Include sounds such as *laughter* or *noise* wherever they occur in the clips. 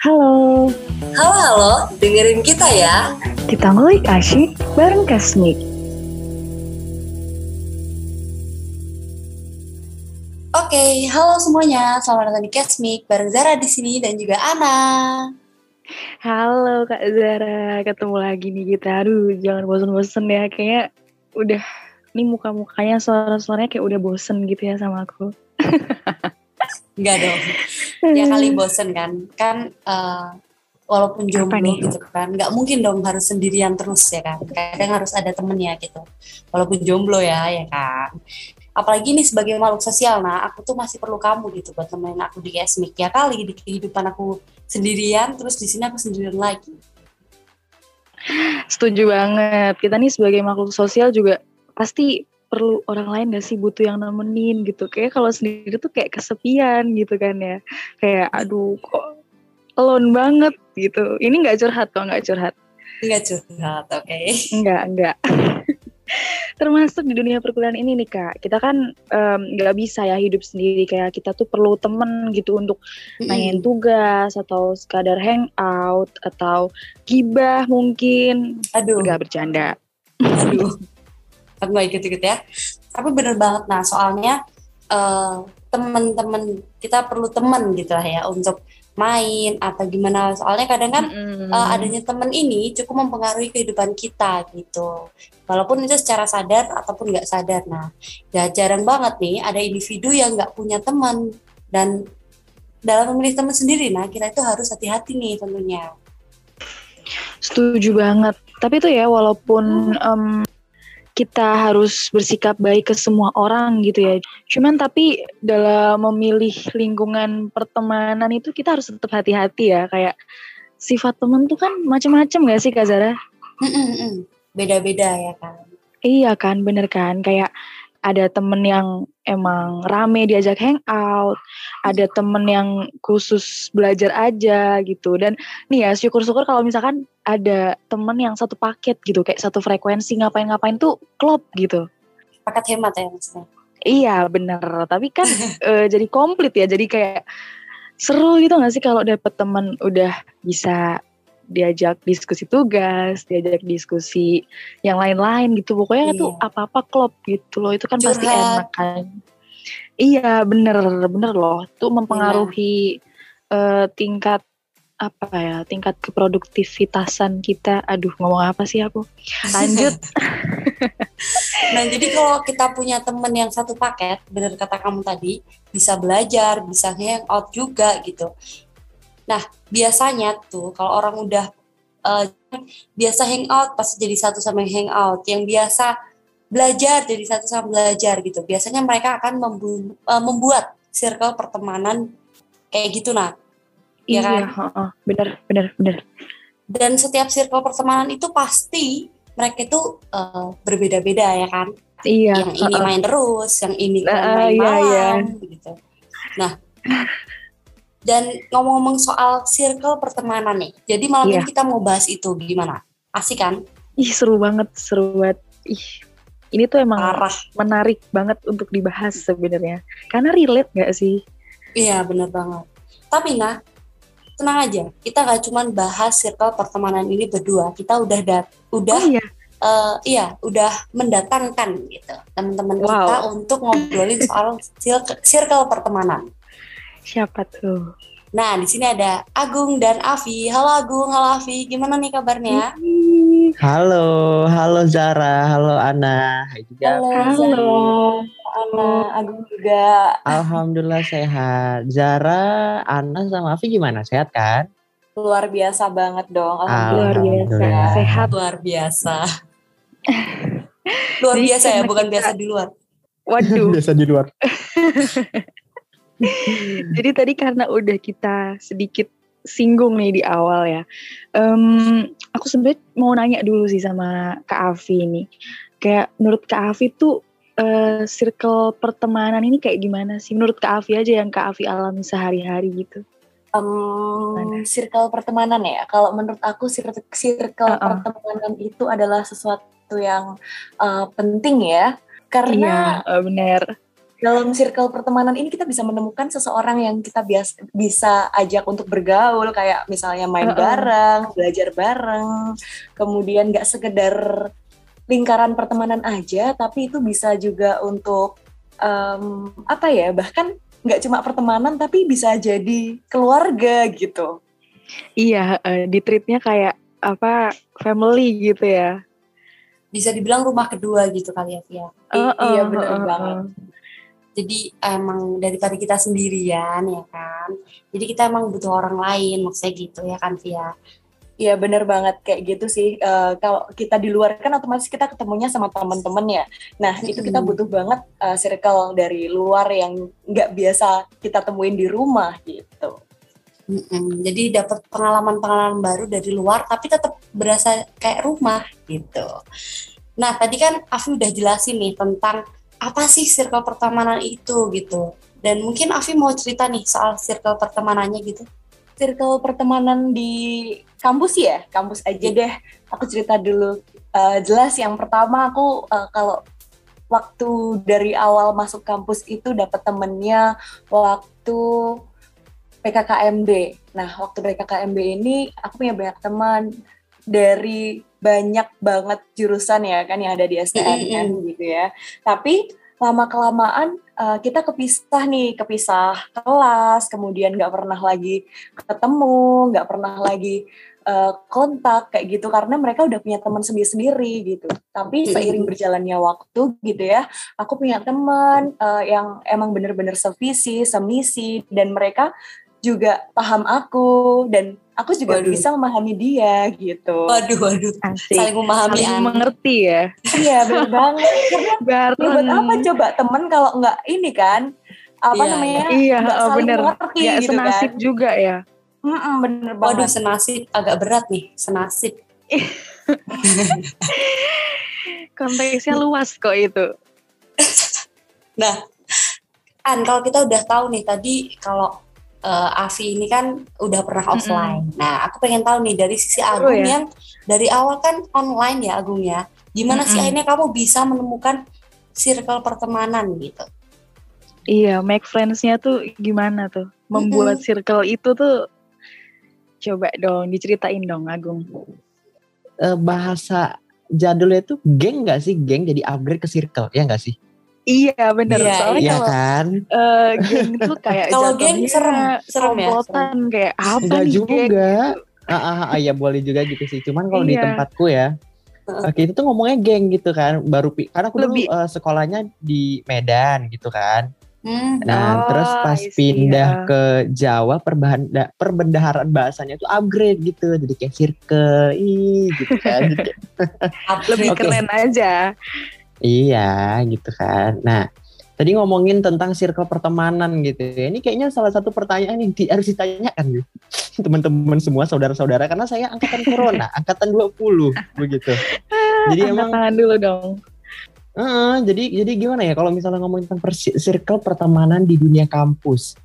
Halo, Halo halo, dengerin kita ya. kita ngulik asyik bareng Kasmik. Oke, halo semuanya. Selamat datang di Kesmik bareng Zara di sini dan juga Ana. Halo Kak Zara, ketemu lagi nih kita. Aduh, jangan bosen-bosen ya. Kayaknya udah, nih muka-mukanya suara-suaranya kayak udah bosen gitu ya sama aku. *laughs* Enggak dong. Ya kali bosen kan. Kan eh, walaupun jomblo gitu kan, nggak mungkin dong harus sendirian terus ya kan. Kadang harus ada temennya gitu. Walaupun jomblo ya, ya kan. Apalagi nih sebagai makhluk sosial, nah aku tuh masih perlu kamu gitu buat temenin aku di Kesmik. Ya kali di kehidupan aku sendirian, terus di sini aku sendirian lagi. Setuju banget. Kita nih sebagai makhluk sosial juga pasti perlu orang lain gak sih butuh yang nemenin gitu. Kayak kalau sendiri tuh kayak kesepian gitu kan ya. Kayak aduh kok alone banget gitu. Ini nggak curhat kok, nggak curhat. Enggak curhat, oke. Enggak, enggak. *laughs* Termasuk di dunia perkuliahan ini nih kak, kita kan nggak bisa ya hidup sendiri kayak kita tuh perlu temen gitu untuk nanyain tugas atau sekadar hangout atau gibah mungkin. Aduh. Enggak bercanda. Aduh, *laughs* aku gak ikut-ikut ya. Tapi bener banget, nah soalnya eh, temen-temen kita perlu temen gitu lah ya untuk main atau gimana. Soalnya kadang kan Mm-mm. eh, adanya temen ini cukup mempengaruhi kehidupan kita gitu. Walaupun itu secara sadar ataupun nggak sadar. Nah, ya jarang banget nih ada individu yang nggak punya teman dan dalam memilih teman sendiri. Nah, kita itu harus hati-hati nih tentunya. Setuju banget. Tapi tuh ya walaupun em, kita harus bersikap baik ke semua orang gitu ya. Cuman tapi dalam memilih lingkungan pertemanan itu kita harus tetap hati-hati ya. Kayak sifat temen tuh kan macam-macam gak sih Kak Zara? Beda-beda ya kan. Iya kan, bener kan? Kayak ada temen yang emang rame diajak hangout, ada temen yang khusus belajar aja gitu. Dan nih ya syukur-syukur kalau misalkan ada temen yang satu paket gitu, kayak satu frekuensi ngapain-ngapain tuh klop gitu. Paket hemat ya maksudnya. Iya bener, tapi kan *laughs* eh, jadi komplit ya, jadi kayak seru gitu gak sih kalau dapet temen udah bisa diajak diskusi tugas, diajak diskusi yang lain-lain gitu. Pokoknya Iya. tuh apa-apa klop gitu loh, itu kan pasti Curhat. enak kan. Iya bener, bener loh, tuh mempengaruhi eh, tingkat apa ya, tingkat keproduktivitasan kita. Aduh ngomong apa sih aku? Lanjut. *laughs* Nah, jadi kalau kita punya temen yang satu paket, bener kata kamu tadi, bisa belajar, bisa hangout juga gitu. Nah, biasanya tuh kalau orang udah eh, biasa hangout pasti jadi satu sama yang hangout. Yang biasa belajar jadi satu sama belajar gitu. Biasanya mereka akan membu- eh, membuat circle pertemanan kayak gitu nah. Iya kan? heeh. bener, bener, bener. Dan setiap circle pertemanan itu pasti mereka itu eh, berbeda-beda ya kan. Iya. yang ini heeh. main terus, yang ini Nah, main iya, iya. malam, gitu. Nah, dan ngomong-ngomong soal circle pertemanan nih, jadi malam Iya. ini kita mau bahas itu gimana? Asik kan? Ih seru banget, seru banget. Ih, ini tuh emang Parah. menarik banget untuk dibahas sebenarnya. Karena relate gak sih? Iya, bener banget. Tapi nah, tenang aja, kita gak cuman bahas circle pertemanan ini berdua, kita udah dat, udah Oh iya. eh, iya, udah mendatangkan gitu teman-teman Wow. kita untuk ngobrolin soal circle, circle pertemanan. Siapa tuh? Nah, di sini ada Agung dan Avi. Halo Agung, halo Avi. Gimana nih kabarnya? Halo, halo Zara, halo Ana. Hai juga. Halo. Ana, Agung juga. Alhamdulillah sehat. Zara, Ana sama Afi gimana? Sehat kan? Luar biasa banget dong. Luar biasa. Alhamdulillah. Sehat. Luar biasa. *laughs* Luar biasa ya, bukan biasa di luar. Waduh. *laughs* Biasa di luar. *laughs* *laughs* Jadi tadi karena udah kita sedikit singgung nih di awal ya. Em, aku sebenarnya mau nanya dulu sih sama Kak Avi ini. Kayak menurut Kak Avi tuh eh, circle pertemanan ini kayak gimana sih? Menurut Kak Avi aja yang Kak Avi alami sehari-hari gitu. Em, circle pertemanan ya. Kalau menurut aku circle, circle Uh-uh. pertemanan itu adalah sesuatu yang eh, penting ya. Karena Iya, eh, bener. Dalam circle pertemanan ini kita bisa menemukan seseorang yang kita bias, bisa ajak untuk bergaul kayak misalnya main Uh-uh. bareng, belajar bareng, kemudian nggak sekedar lingkaran pertemanan aja, tapi itu bisa juga untuk em, apa ya bahkan nggak cuma pertemanan tapi bisa jadi keluarga gitu. Iya, eh, di treatnya kayak apa family gitu ya. Bisa dibilang rumah kedua gitu kali ya. I- Heeh, iya, bener heeh, banget. heeh. Jadi emang daripada kita sendirian ya kan. Jadi kita emang butuh orang lain, maksudnya gitu ya kan, Via. Iya bener banget kayak gitu sih. Eh, kalau kita di luar kan otomatis kita ketemunya sama teman-teman ya. Nah itu kita butuh banget eh, circle dari luar yang nggak biasa kita temuin di rumah gitu. Mm-mm. Jadi dapat pengalaman-pengalaman baru dari luar, tapi tetap berasa kayak rumah gitu. Nah tadi kan Afi udah jelasin nih tentang apa sih circle pertemanan itu gitu. Dan mungkin Afi mau cerita nih soal circle pertemanannya gitu. Circle pertemanan di kampus ya, kampus aja deh. Aku cerita dulu. Eh, jelas yang pertama aku eh, kalau waktu dari awal masuk kampus itu dapat temennya waktu PKKMB. Nah, waktu PKKMB ini aku punya banyak teman dari banyak banget jurusan ya kan yang ada di STMN gitu ya. Tapi lama kelamaan kita kepisah nih, kepisah kelas, kemudian nggak pernah lagi ketemu, nggak pernah lagi eh, kontak kayak gitu karena mereka udah punya teman sendiri-sendiri gitu. Tapi seiring berjalannya waktu gitu ya, aku punya teman eh, yang emang bener-bener sevisi, semisi dan mereka juga paham aku dan aku juga Waduh. bisa memahami dia gitu. Waduh, waduh. Asik. Saling memahami Saling mengerti ya. Iya bener *laughs* banget. Karena Bareng. ya buat apa coba temen kalau nggak ini kan apa Iya, namanya Iya, heeh, saling bener. mengerti Ya, gitu senasib kan. juga ya. Mm-mm, bener Waduh, banget. senasib agak berat nih, senasib. *laughs* Konteksnya luas kok itu. *laughs* Nah, An, kalau kita udah tahu nih tadi kalau eh, Avi ini kan udah pernah offline. Nah, aku pengen tahu nih dari sisi Agung ya. yang dari awal kan online ya Agung ya. Gimana sih Mm-mm. akhirnya kamu bisa menemukan circle pertemanan gitu? Iya, make friends-nya tuh gimana tuh? Membuat circle itu tuh coba dong diceritain dong Agung. Eh, bahasa jadulnya itu geng nggak sih? Geng jadi upgrade ke circle, ya nggak sih? Iya bener, Iya, soalnya Iya kalau kan? eh, geng tuh kayak *laughs* Kalau geng serem, serem ya, komplotan kayak apa Enggak nih juga. geng? Ah, ah, ah, ya boleh juga gitu sih. Cuman kalau di Iya. tempatku ya, eh, kita tuh ngomongnya geng gitu kan. Baru pi- karena aku dulu Lebih- eh, sekolahnya di Medan gitu kan. Hmm, Nah, Oh, terus pas I see, pindah ya. ke Jawa perbahan perbendaharaan bahasanya tuh upgrade gitu. Jadi kayak circle, ih gitu kan. *laughs* Lebih Oke. keren aja. Iya gitu kan. Nah, tadi ngomongin tentang circle pertemanan gitu ya. Ini kayaknya salah satu pertanyaan yang di- harus ditanyakan. *laughs* Teman-teman semua, saudara-saudara. Karena saya angkatan corona, *laughs* angkatan 20 begitu. Jadi Angkat emang tangan dulu dong. Heeh, jadi jadi gimana ya kalau misalnya ngomongin tentang persi- circle pertemanan di dunia kampus,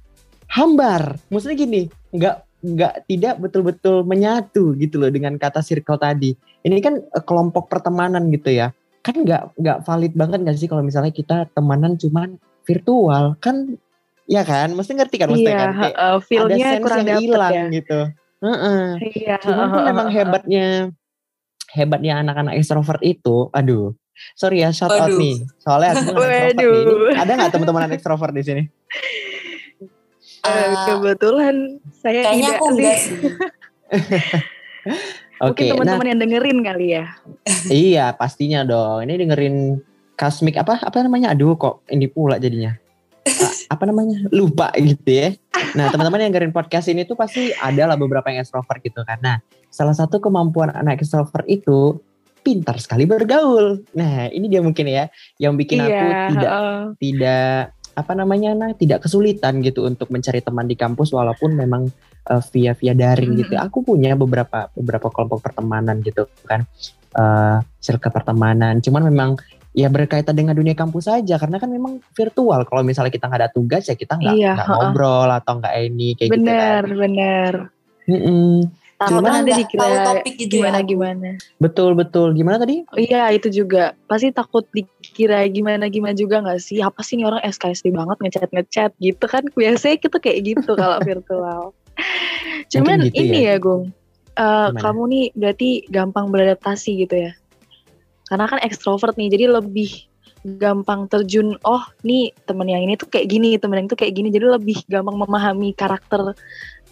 hambar. Maksudnya gini, nggak nggak tidak betul-betul menyatu gitu loh dengan kata circle tadi. Ini kan eh, kelompok pertemanan gitu ya. Kan nggak nggak valid banget nggak sih kalau misalnya kita temanan cuman virtual kan? Ya kan, mesti ngerti kan maksudnya Iya, kan? Kayak heeh, ada feel-nya sense kurang yang hilang ya. gitu. Heeh. Iya, Cuman kan heeh, memang heeh, hebatnya hebatnya anak-anak extrovert itu, aduh. Sorry ya, shout out nih. Soalnya aku anak extrovert nih. Ada nggak teman-teman anak extrovert di sini? Eh, eh, kebetulan saya kayaknya tidak aku enggak sih. *laughs* sih. Mungkin Oke, nah teman-teman yang dengerin kali ya. iya pastinya dong. Ini dengerin Cosmic apa apa namanya? Aduh kok ini pula jadinya. Apa namanya? Lupa gitu ya. Nah teman-teman yang dengerin podcast ini tuh pasti ada lah beberapa yang extrovert gitu. Nah salah satu kemampuan anak extrovert itu pintar sekali bergaul. Nah ini dia mungkin ya yang bikin aku iya, tidak heeh. tidak apa namanya nah tidak kesulitan gitu untuk mencari teman di kampus walaupun memang eh, via via daring gitu. Mm-mm. Aku punya beberapa beberapa kelompok pertemanan gitu kan. eh circle pertemanan. Cuman memang ya berkaitan dengan dunia kampus saja karena kan memang virtual. Kalau misalnya kita nggak ada tugas ya kita nggak Iya, ngobrol atau nggak ini kayak gitu kan. bener, bener. Mm-mm. Takut Karena nanti dikira topik gitu ya, gimana aku. gimana. Betul betul. Gimana tadi? Oh iya itu juga pasti takut dikira gimana gimana juga nggak sih? Apa sih nih orang SKSD banget ngechat ngechat gitu kan? *laughs* Biasanya kita kayak gitu kalau virtual. *laughs* Cuman gitu ini ya. ya, Gung, Gimana? kamu nih berarti gampang beradaptasi gitu ya? Karena kan ekstrovert nih, jadi lebih gampang terjun. Oh, nih temen yang ini tuh kayak gini, temen yang itu kayak gini. Jadi lebih gampang memahami karakter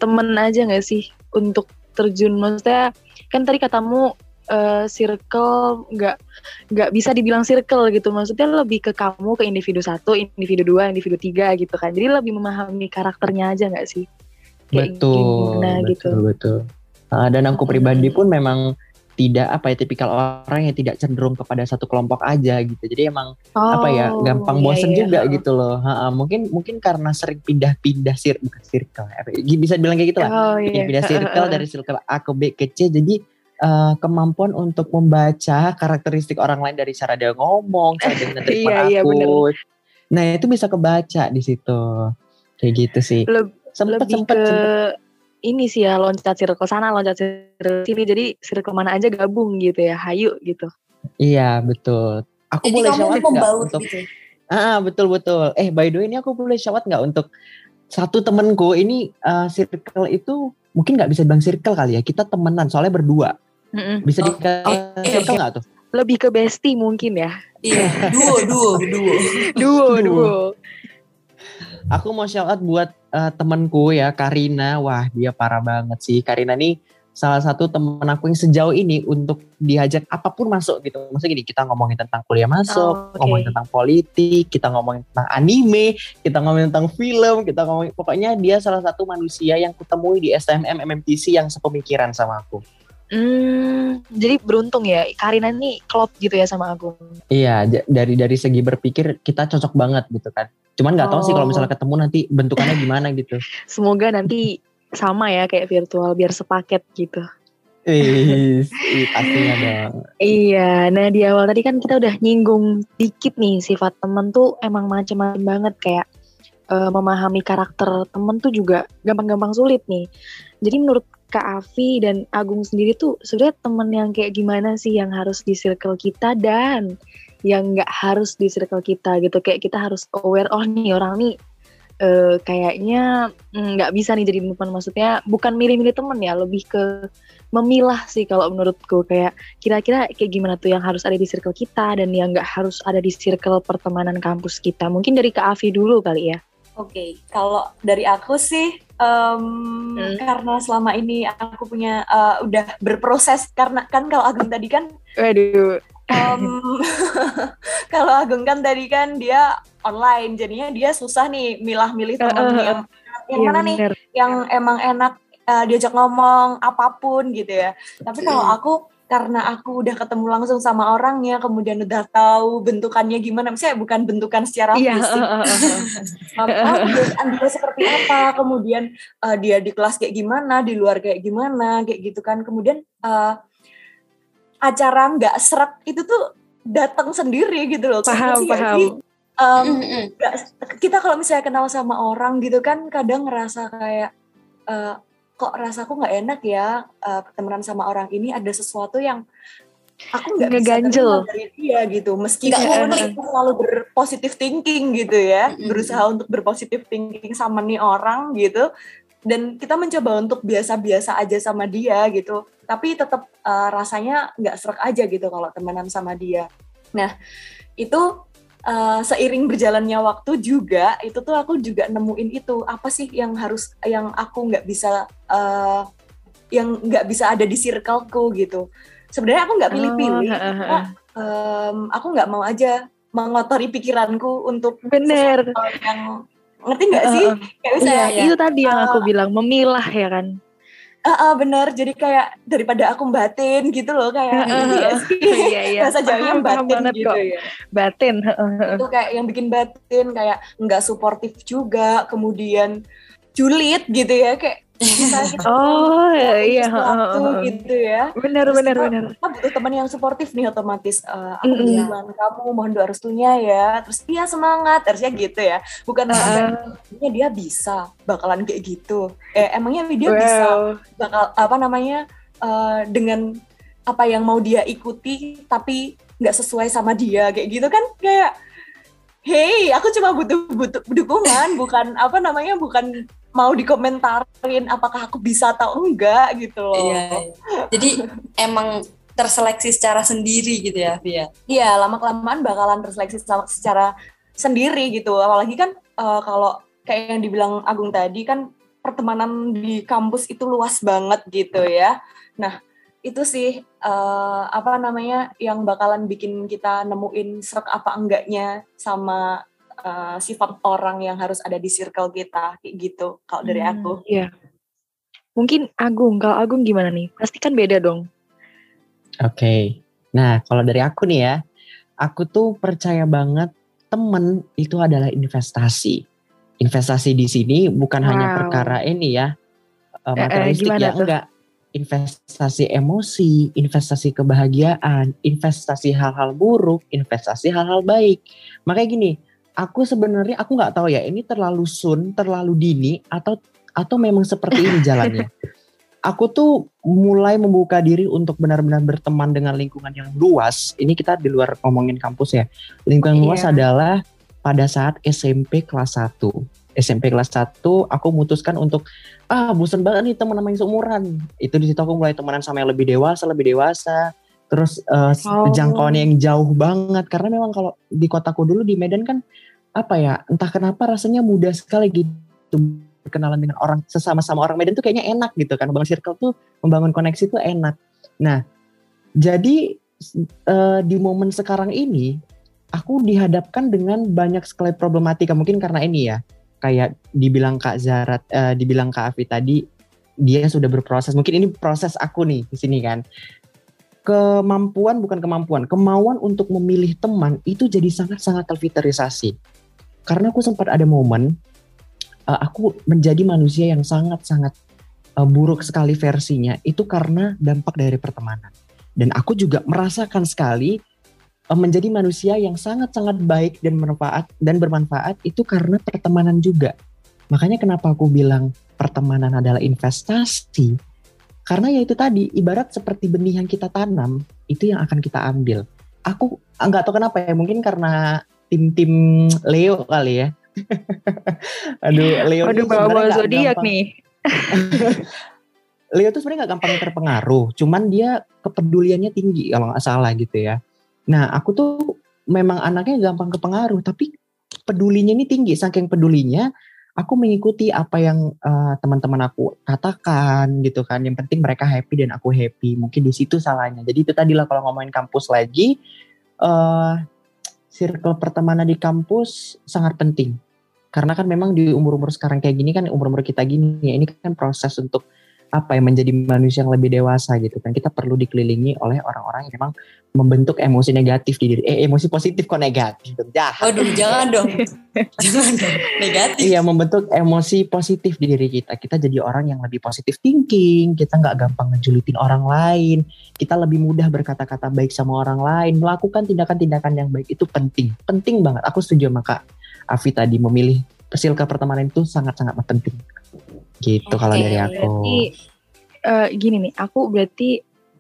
temen aja nggak sih untuk terjun? Maksudnya kan tadi katamu eh, circle nggak nggak bisa dibilang circle gitu. Maksudnya lebih ke kamu ke individu satu, individu dua, individu tiga gitu kan. Jadi lebih memahami karakternya aja nggak sih? Kayak betul, gimana betul, gitu. betul. Ah, dan aku pribadi pun memang tidak apa ya tipikal orang yang tidak cenderung kepada satu kelompok aja gitu. Jadi emang apa ya Oh, gampang iya, bosen iya. juga gitu loh. Ha-ha, mungkin mungkin karena sering pindah-pindah sir bukan circle apa ya, bisa bilang kayak gitu lah. Oh iya. Pindah circle dari circle A ke B ke C. Jadi eh, kemampuan untuk membaca karakteristik orang lain dari cara dia ngomong, cara dia menerima *laughs* Iya, iya. Nah itu bisa kebaca di situ. Kayak gitu sih. Leb- Sempet lebih sempet ke sempet. ini sih ya loncat circle sana loncat circle sini jadi circle mana aja gabung gitu ya hayu gitu Iya betul. Aku Jadi boleh kamu shout nggak untuk gitu. Ah betul betul. Eh by the way ini aku boleh shout nggak untuk satu temenku ini eh, circle itu mungkin nggak bisa bilang circle kali ya. Kita temenan soalnya berdua. Mm-mm. Bisa Oh, dikatakan oke, circle nggak tuh? lebih ke bestie mungkin ya Iya, duo, duo, duo. *laughs* duo Duo. duo Aku mau shout out buat eh, temenku ya Karina. Wah dia parah banget sih. Karina nih salah satu temen aku yang sejauh ini untuk diajak apa pun masuk gitu. Maksudnya gini kita ngomongin tentang kuliah masuk, Oh, oke. ngomongin tentang politik, kita ngomongin tentang anime, kita ngomongin tentang film, kita ngomongin pokoknya dia salah satu manusia yang kutemui di STMM MMTC yang sepemikiran sama aku. Hmm, jadi beruntung ya Karina nih klop gitu ya sama aku Iya, dari dari segi berpikir kita cocok banget gitu kan. Cuman nggak tahu sih kalau Oh. misalnya ketemu nanti bentukannya gimana gitu. *laughs* semoga nanti sama ya kayak virtual biar sepaket gitu *laughs* pastinya dong. Iya, nah di awal tadi kan kita udah nyinggung dikit nih sifat temen tuh emang macem-macem banget kayak eh, memahami karakter temen tuh juga gampang-gampang sulit nih. Jadi menurut Kak Afi dan Agung sendiri tuh sebenarnya temen yang kayak gimana sih yang harus di circle kita dan yang nggak harus di circle kita gitu kayak kita harus aware oh nih orang nih eh, kayaknya mm, nggak bisa nih jadi teman maksudnya bukan milih-milih temen ya lebih ke memilah sih kalau menurutku kayak kira-kira kayak gimana tuh yang harus ada di circle kita dan yang nggak harus ada di circle pertemanan kampus kita. Mungkin dari Kak Afi dulu kali ya. Oke, kalau dari aku sih em, Hmm. karena selama ini aku punya eh, udah berproses karena kan kalau Agung tadi kan Waduh. em, *laughs* kalau Agung kan tadi kan dia online jadinya dia susah nih milah-milih temen Eh, eh, yang yang Iya, mana nih bener. yang emang enak eh, diajak ngomong apa pun gitu ya. Tapi kalau aku karena aku udah ketemu langsung sama orangnya, kemudian udah tahu bentukannya gimana, misalnya bukan bentukan secara Iya. fisik, *laughs* apa *laughs* kebiasaan dia seperti apa, kemudian eh, dia di kelas kayak gimana, di luar kayak gimana, kayak gitu kan. Kemudian eh, acara nggak serak itu tuh datang sendiri gitu loh. Paham, paham. nggak- kita kalau misalnya kenal sama orang gitu kan kadang ngerasa kayak eh, kok rasaku nggak enak ya eh, temenan sama orang ini ada sesuatu yang aku nggak bisa terima dari dia gitu. Meskipun aku selalu berpositif thinking gitu ya Mm-mm. berusaha untuk berpositif thinking sama nih orang gitu. Dan kita mencoba untuk biasa-biasa aja sama dia gitu. Tapi tetap eh, rasanya nggak serak aja gitu kalau temenan sama dia. Nah itu eh, seiring berjalannya waktu juga itu tuh aku juga nemuin itu apa sih yang harus yang aku nggak bisa eh, yang nggak bisa ada di circleku gitu sebenarnya aku nggak pilih-pilih Oh, heeh, cuma, em, aku nggak mau aja mengotori pikiranku untuk Bener. yang ngerti nggak sih Heeh, kayak Iya, misalnya itu tadi yang aku Ah. bilang memilah ya kan. Ah ah, bener jadi kayak daripada aku batin gitu loh kayak Heeh, ngerti nggak sih *laughs* Iya, iya. bahasa Jawanya batin gitu kok. ya Batin. itu kayak yang bikin batin kayak nggak suportif juga kemudian julid gitu ya kayak *laughs* Oh, iya, sesuatu gitu ya. Bener, Terus bener, kita- bener. kita butuh teman yang suportif nih otomatis Eh, aku Mm-mm. duluan kamu mohon doa restunya ya. Terus iya semangat harusnya gitu ya. Bukan "Kayaknya dia bisa bakalan kayak gitu. Eh emangnya dia bisa Wow. bakal apa namanya eh, dengan apa yang mau dia ikuti tapi nggak sesuai sama dia kayak gitu kan? Kayak hey aku cuma butuh butuh dukungan bukan apa namanya bukan mau dikomentarin apakah aku bisa atau enggak gitu loh Iya, iya. Jadi emang terseleksi secara sendiri gitu ya, Via. Iya, lama kelamaan bakalan terseleksi secara sendiri gitu. Apalagi kan eh, kalau kayak yang dibilang Agung tadi kan pertemanan di kampus itu luas banget gitu ya. Nah, itu sih eh, apa namanya yang bakalan bikin kita nemuin serak apa enggaknya sama eh, sifat orang yang harus ada di circle kita kayak gitu kalau dari Hmm, aku. Iya. Mungkin Agung, kalau Agung gimana nih? Pasti kan beda dong. Oke. Nah, kalau dari aku nih ya, aku tuh percaya banget temen itu adalah investasi. Investasi di sini bukan hanya Wow. perkara ini ya, eh, eh, materialistik gimana ya, tuh? enggak. Investasi emosi, investasi kebahagiaan, investasi hal-hal buruk, investasi hal-hal baik. Makanya gini, aku sebenarnya aku nggak tahu ya, ini terlalu sun, terlalu dini atau atau memang seperti ini jalannya. *laughs* aku tuh mulai membuka diri untuk benar-benar berteman dengan lingkungan yang luas. Ini kita di luar ngomongin kampus ya. Lingkungan Iya. luas adalah pada saat SMP kelas 1. SMP kelas 1 aku memutuskan untuk ah bosan banget nih teman sama yang seumuran. Itu di situ aku mulai temenan sama yang lebih dewasa, lebih dewasa. Terus eh, Oh. jangkauan yang jauh banget karena memang kalau di kotaku dulu di Medan kan apa ya, entah kenapa rasanya mudah sekali gitu berkenalan dengan orang sesama-sama orang Medan tuh kayaknya enak gitu kan. Membangun circle tuh membangun koneksi tuh enak. Nah, jadi eh, di momen sekarang ini aku dihadapkan dengan banyak sekali problematika mungkin karena ini ya kayak dibilang Kak Zarat, eh, dibilang Kak Afi tadi dia sudah berproses. Mungkin ini proses aku nih di sini kan. Kemampuan bukan kemampuan, kemauan untuk memilih teman itu jadi sangat-sangat terfilterisasi. Karena aku sempat ada momen eh, aku menjadi manusia yang sangat-sangat eh, buruk sekali versinya itu karena dampak dari pertemanan. Dan aku juga merasakan sekali eh, menjadi manusia yang sangat-sangat baik dan bermanfaat dan bermanfaat itu karena pertemanan juga. Makanya kenapa aku bilang pertemanan adalah investasi. Karena ya itu tadi ibarat seperti benih yang kita tanam itu yang akan kita ambil. Aku nggak tahu kenapa ya mungkin karena tim-tim Leo kali ya. *laughs* Aduh Leo sebenarnya nggak zodiak nih. *laughs* Leo tuh sebenarnya nggak gampang terpengaruh, cuman dia kepeduliannya tinggi kalau nggak salah gitu ya. Nah aku tuh memang anaknya gampang kepengaruh, tapi pedulinya ini tinggi, saking pedulinya aku mengikuti apa yang eh, teman-teman aku katakan gitu kan. Yang penting mereka happy dan aku happy. Mungkin di situ salahnya. Jadi itu tadi lah kalau ngomongin kampus lagi, eh circle pertemanan di kampus sangat penting. Karena kan memang di umur-umur sekarang kayak gini kan umur-umur kita gini ya ini kan proses untuk apa ya menjadi manusia yang lebih dewasa gitu kan kita perlu dikelilingi oleh orang-orang yang memang membentuk emosi negatif di diri eh emosi positif kok negatif jahat Waduh, jangan dong. *laughs* jangan dong. Negatif. Iya membentuk emosi positif di diri kita. Kita jadi orang yang lebih positif thinking. Kita nggak gampang ngejulitin orang lain. Kita lebih mudah berkata-kata baik sama orang lain. Melakukan tindakan-tindakan yang baik itu penting. Penting banget. Aku setuju sama Kak Afi tadi memilih circle pertemanan itu sangat-sangat penting. Gitu kalau Oke, dari aku. Berarti eh, gini nih, aku berarti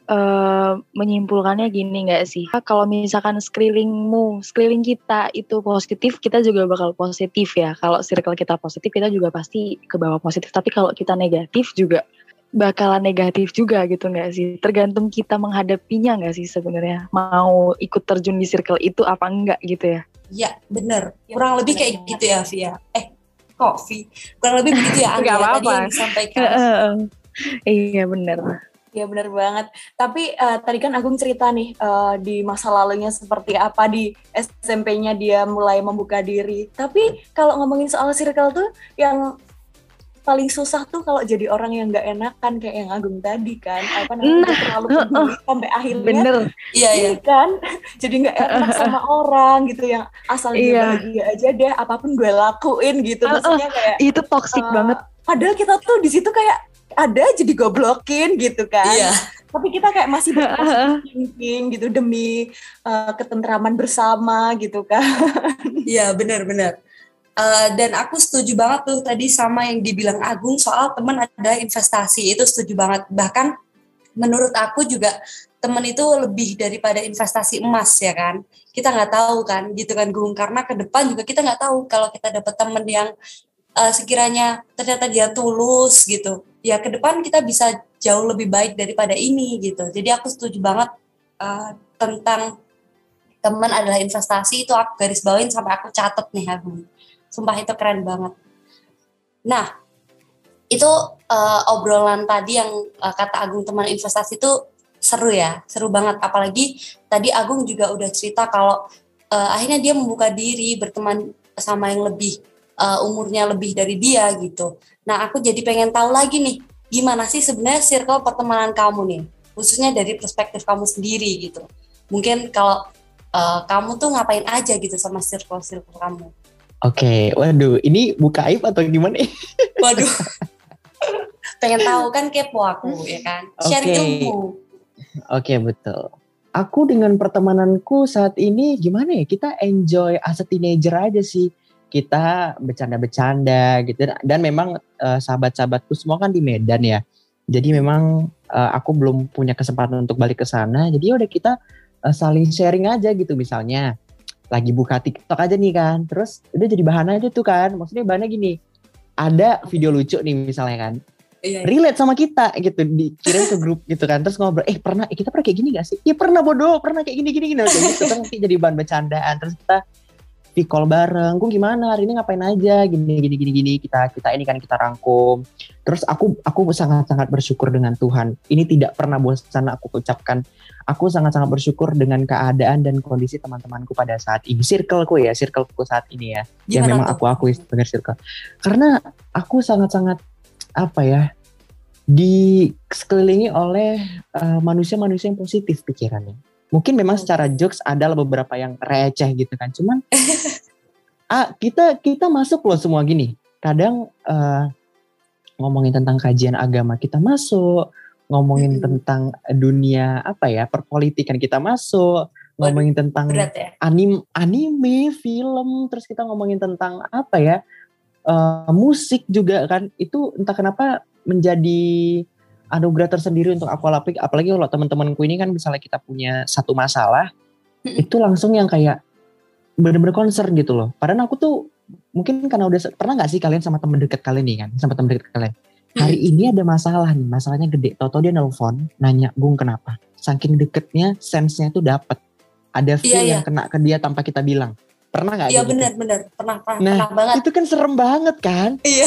eh, menyimpulkannya gini nggak sih? Kalau misalkan sekelilingmu, sekeliling kita itu positif, kita juga bakal positif ya. Kalau circle kita positif, kita juga pasti ke bawah positif. Tapi kalau kita negatif juga bakalan negatif juga gitu nggak sih? Tergantung kita menghadapinya nggak sih sebenarnya? Mau ikut terjun di circle itu apa enggak gitu ya? Iya, bener. Ya, Kurang lebih bener kayak gitu ya, Via. Eh, kok Vi? Kurang lebih begitu ya, *laughs* Angga. Nggak Tadi apa-apa. yang disampaikan. iya benar. Ya benar banget. Tapi eh, tadi kan Agung cerita nih eh, di masa lalunya seperti apa di SMP-nya dia mulai membuka diri. Tapi kalau ngomongin soal circle tuh yang paling susah tuh kalau jadi orang yang nggak enakan kayak yang Agung tadi kan. Apa namanya Nah, terlalu peduli sampai akhirnya Bener. Iya, iya. Iya kan, *laughs* jadi nggak enak sama orang gitu yang asal dia Iya. bahagia aja deh, apa pun gue lakuin gitu. Uh-uh. Maksudnya kayak Itu toxic Uh, banget. padahal kita tuh di situ kayak ada aja digoblokin gitu kan. Iya. Tapi kita kayak masih thinking gitu demi uh, ketentraman bersama gitu kan. Iya benar-benar. Uh, dan aku setuju banget tuh tadi sama yang dibilang Agung soal teman ada investasi itu setuju banget. Bahkan menurut aku juga teman itu lebih daripada investasi emas ya kan. Kita nggak tahu kan gitu kan Gung karena ke depan juga kita nggak tahu kalau kita dapat teman yang uh, sekiranya ternyata dia tulus gitu. Ya ke depan kita bisa jauh lebih baik daripada ini gitu. Jadi aku setuju banget uh, tentang teman adalah investasi itu aku garis bawain sampai aku catet nih Agung Sumpah itu keren banget. Nah, itu uh, obrolan tadi yang uh, kata Agung teman investasi itu seru ya, seru banget. Apalagi tadi Agung juga udah cerita kalau uh, akhirnya dia membuka diri berteman sama yang lebih uh, umurnya lebih dari dia gitu. Nah, aku jadi pengen tahu lagi nih, gimana sih sebenarnya circle pertemanan kamu nih, khususnya dari perspektif kamu sendiri gitu. Mungkin kalau uh, kamu tuh ngapain aja gitu sama circle-circle kamu? Oke, okay. waduh, ini buka aib atau gimana? *laughs* waduh, pengen tahu kan kepo aku ya kan, share okay. ilmu. Oke okay, betul. Aku dengan pertemananku saat ini gimana ya? Kita enjoy as a teenager aja sih. Kita bercanda-bercanda gitu dan memang uh, sahabat-sahabatku semua kan di Medan ya. Jadi memang uh, aku belum punya kesempatan untuk balik ke sana. Jadi ya udah kita uh, saling sharing aja gitu misalnya lagi buka TikTok aja nih kan. Terus udah jadi bahan aja tuh kan. Maksudnya bahannya gini. Ada video lucu nih misalnya kan. Iya, iya. Relate sama kita gitu. Dikirim ke grup gitu kan. Terus ngobrol. Eh pernah, eh, kita pernah kayak gini gak sih? Ya pernah bodoh. Pernah kayak gini, gini, gini. Kayak gitu kan nanti jadi bahan bercandaan. Terus kita di call bareng, gue gimana hari ini ngapain aja, gini gini gini gini kita kita ini kan kita rangkum. Terus aku aku sangat sangat bersyukur dengan Tuhan. Ini tidak pernah bosan aku ucapkan aku sangat-sangat bersyukur dengan keadaan dan kondisi teman-temanku pada saat ini. Circleku ya, circleku saat ini ya. Gimana yang memang aku akui sebagai circle. Karena aku sangat-sangat apa ya, di sekelilingi oleh uh, manusia-manusia yang positif pikirannya. Mungkin memang secara jokes ada beberapa yang receh gitu kan. Cuman *laughs* ah, kita kita masuk loh semua gini. Kadang uh, ngomongin tentang kajian agama kita masuk, ngomongin hmm. tentang dunia apa ya perpolitikan kita masuk ngomongin tentang ya? anim anime film terus kita ngomongin tentang apa ya uh, musik juga kan itu entah kenapa menjadi anugerah tersendiri untuk aku alami apalagi kalau teman-temanku ini kan misalnya kita punya satu masalah hmm. itu langsung yang kayak bener-bener concern gitu loh padahal aku tuh mungkin karena udah pernah nggak sih kalian sama teman dekat kalian nih kan sama teman dekat kalian hari hmm. ini ada masalah nih, masalahnya gede. Toto dia nelfon, nanya, Gung kenapa? Saking deketnya, sense-nya tuh dapet. Ada feel iya, yang iya. kena ke dia tanpa kita bilang. Pernah gak? Iya benar-benar, gitu? pernah, pernah, nah, pernah banget. itu kan serem banget kan? *laughs* Iya.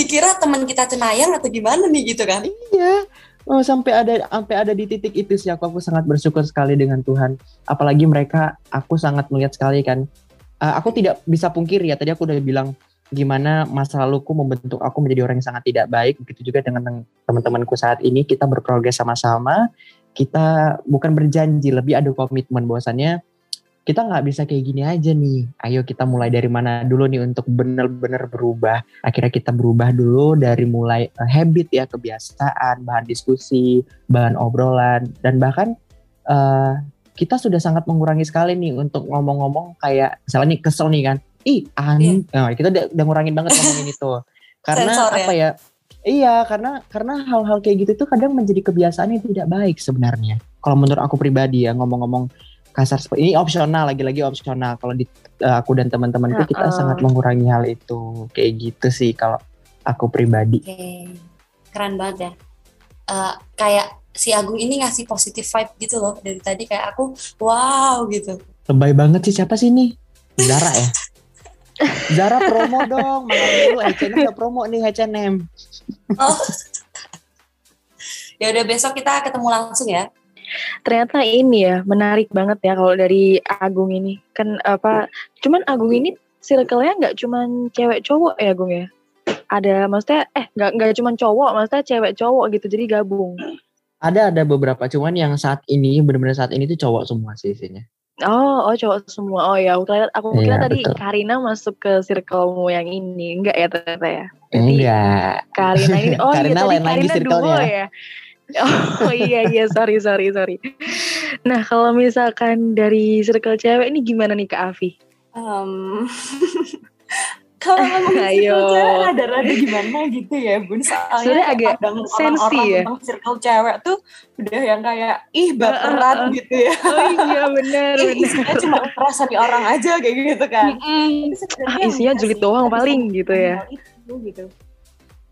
Dikira teman kita cenayang atau gimana nih gitu kan? Iya. Oh, sampai ada sampai ada di titik itu sih aku aku sangat bersyukur sekali dengan Tuhan. Apalagi mereka, aku sangat melihat sekali kan. Uh, aku tidak bisa pungkiri ya. Tadi aku udah bilang gimana masa laluku membentuk aku menjadi orang yang sangat tidak baik begitu juga dengan teman-temanku saat ini kita berprogres sama-sama kita bukan berjanji lebih ada komitmen bahwasannya kita nggak bisa kayak gini aja nih. Ayo kita mulai dari mana dulu nih untuk benar-benar berubah. Akhirnya kita berubah dulu dari mulai uh, habit ya kebiasaan bahan diskusi bahan obrolan dan bahkan uh, kita sudah sangat mengurangi sekali nih untuk ngomong-ngomong kayak misalnya nih kesel nih kan. Ih aneh yeah. nah, kita udah, udah ngurangin banget ngomongin itu. *laughs* Karena Sensor, apa ya? ya? Iya karena karena hal-hal kayak gitu tuh kadang menjadi kebiasaan yang tidak baik sebenarnya. Kalau menurut aku pribadi ya ngomong-ngomong kasar seperti ini opsional lagi-lagi opsional kalau di uh, aku dan teman-temanku uh, kita uh. sangat mengurangi hal itu kayak gitu sih kalau aku pribadi okay. keren banget ya uh, kayak si Agung ini ngasih positif vibe gitu loh dari tadi kayak aku wow gitu lebay banget sih siapa sih ini Zara ya *laughs* Zara promo dong, malam dulu H&M udah promo nih H&M. Oh. *laughs* ya udah besok kita ketemu langsung ya. Ternyata ini ya menarik banget ya kalau dari Agung ini kan apa? Cuman Agung ini circle-nya nggak cuman cewek cowok ya Agung ya? Ada maksudnya eh nggak nggak cuman cowok, maksudnya cewek cowok gitu jadi gabung. Ada ada beberapa cuman yang saat ini benar-benar saat ini tuh cowok semua sih isinya. Oh, oh cowok semua. Oh ya, aku kira, aku kira Iya, tadi betul. Karina masuk ke circlemu yang ini. Enggak ya ternyata ya. Jadi Enggak. Karina ini. Oh Karina iya tadi lain lagi Karina duo circle-nya. ya. Oh iya iya sorry sorry sorry. Nah kalau misalkan dari circle cewek ini gimana nih Kak Afi? Em, *laughs* kalau ngomongin *laughs* Ayo. circle cewek rada-rada gimana gitu ya bun soalnya Sebenarnya agak sensi ya. tentang circle cewek tuh udah yang kayak ih baperan Uh, uh, uh. gitu ya Oh iya benar *laughs* ih isinya cuma perasa di orang aja kayak gitu kan sebenarnya Ah, isinya julid doang paling gitu ya. hal itu gitu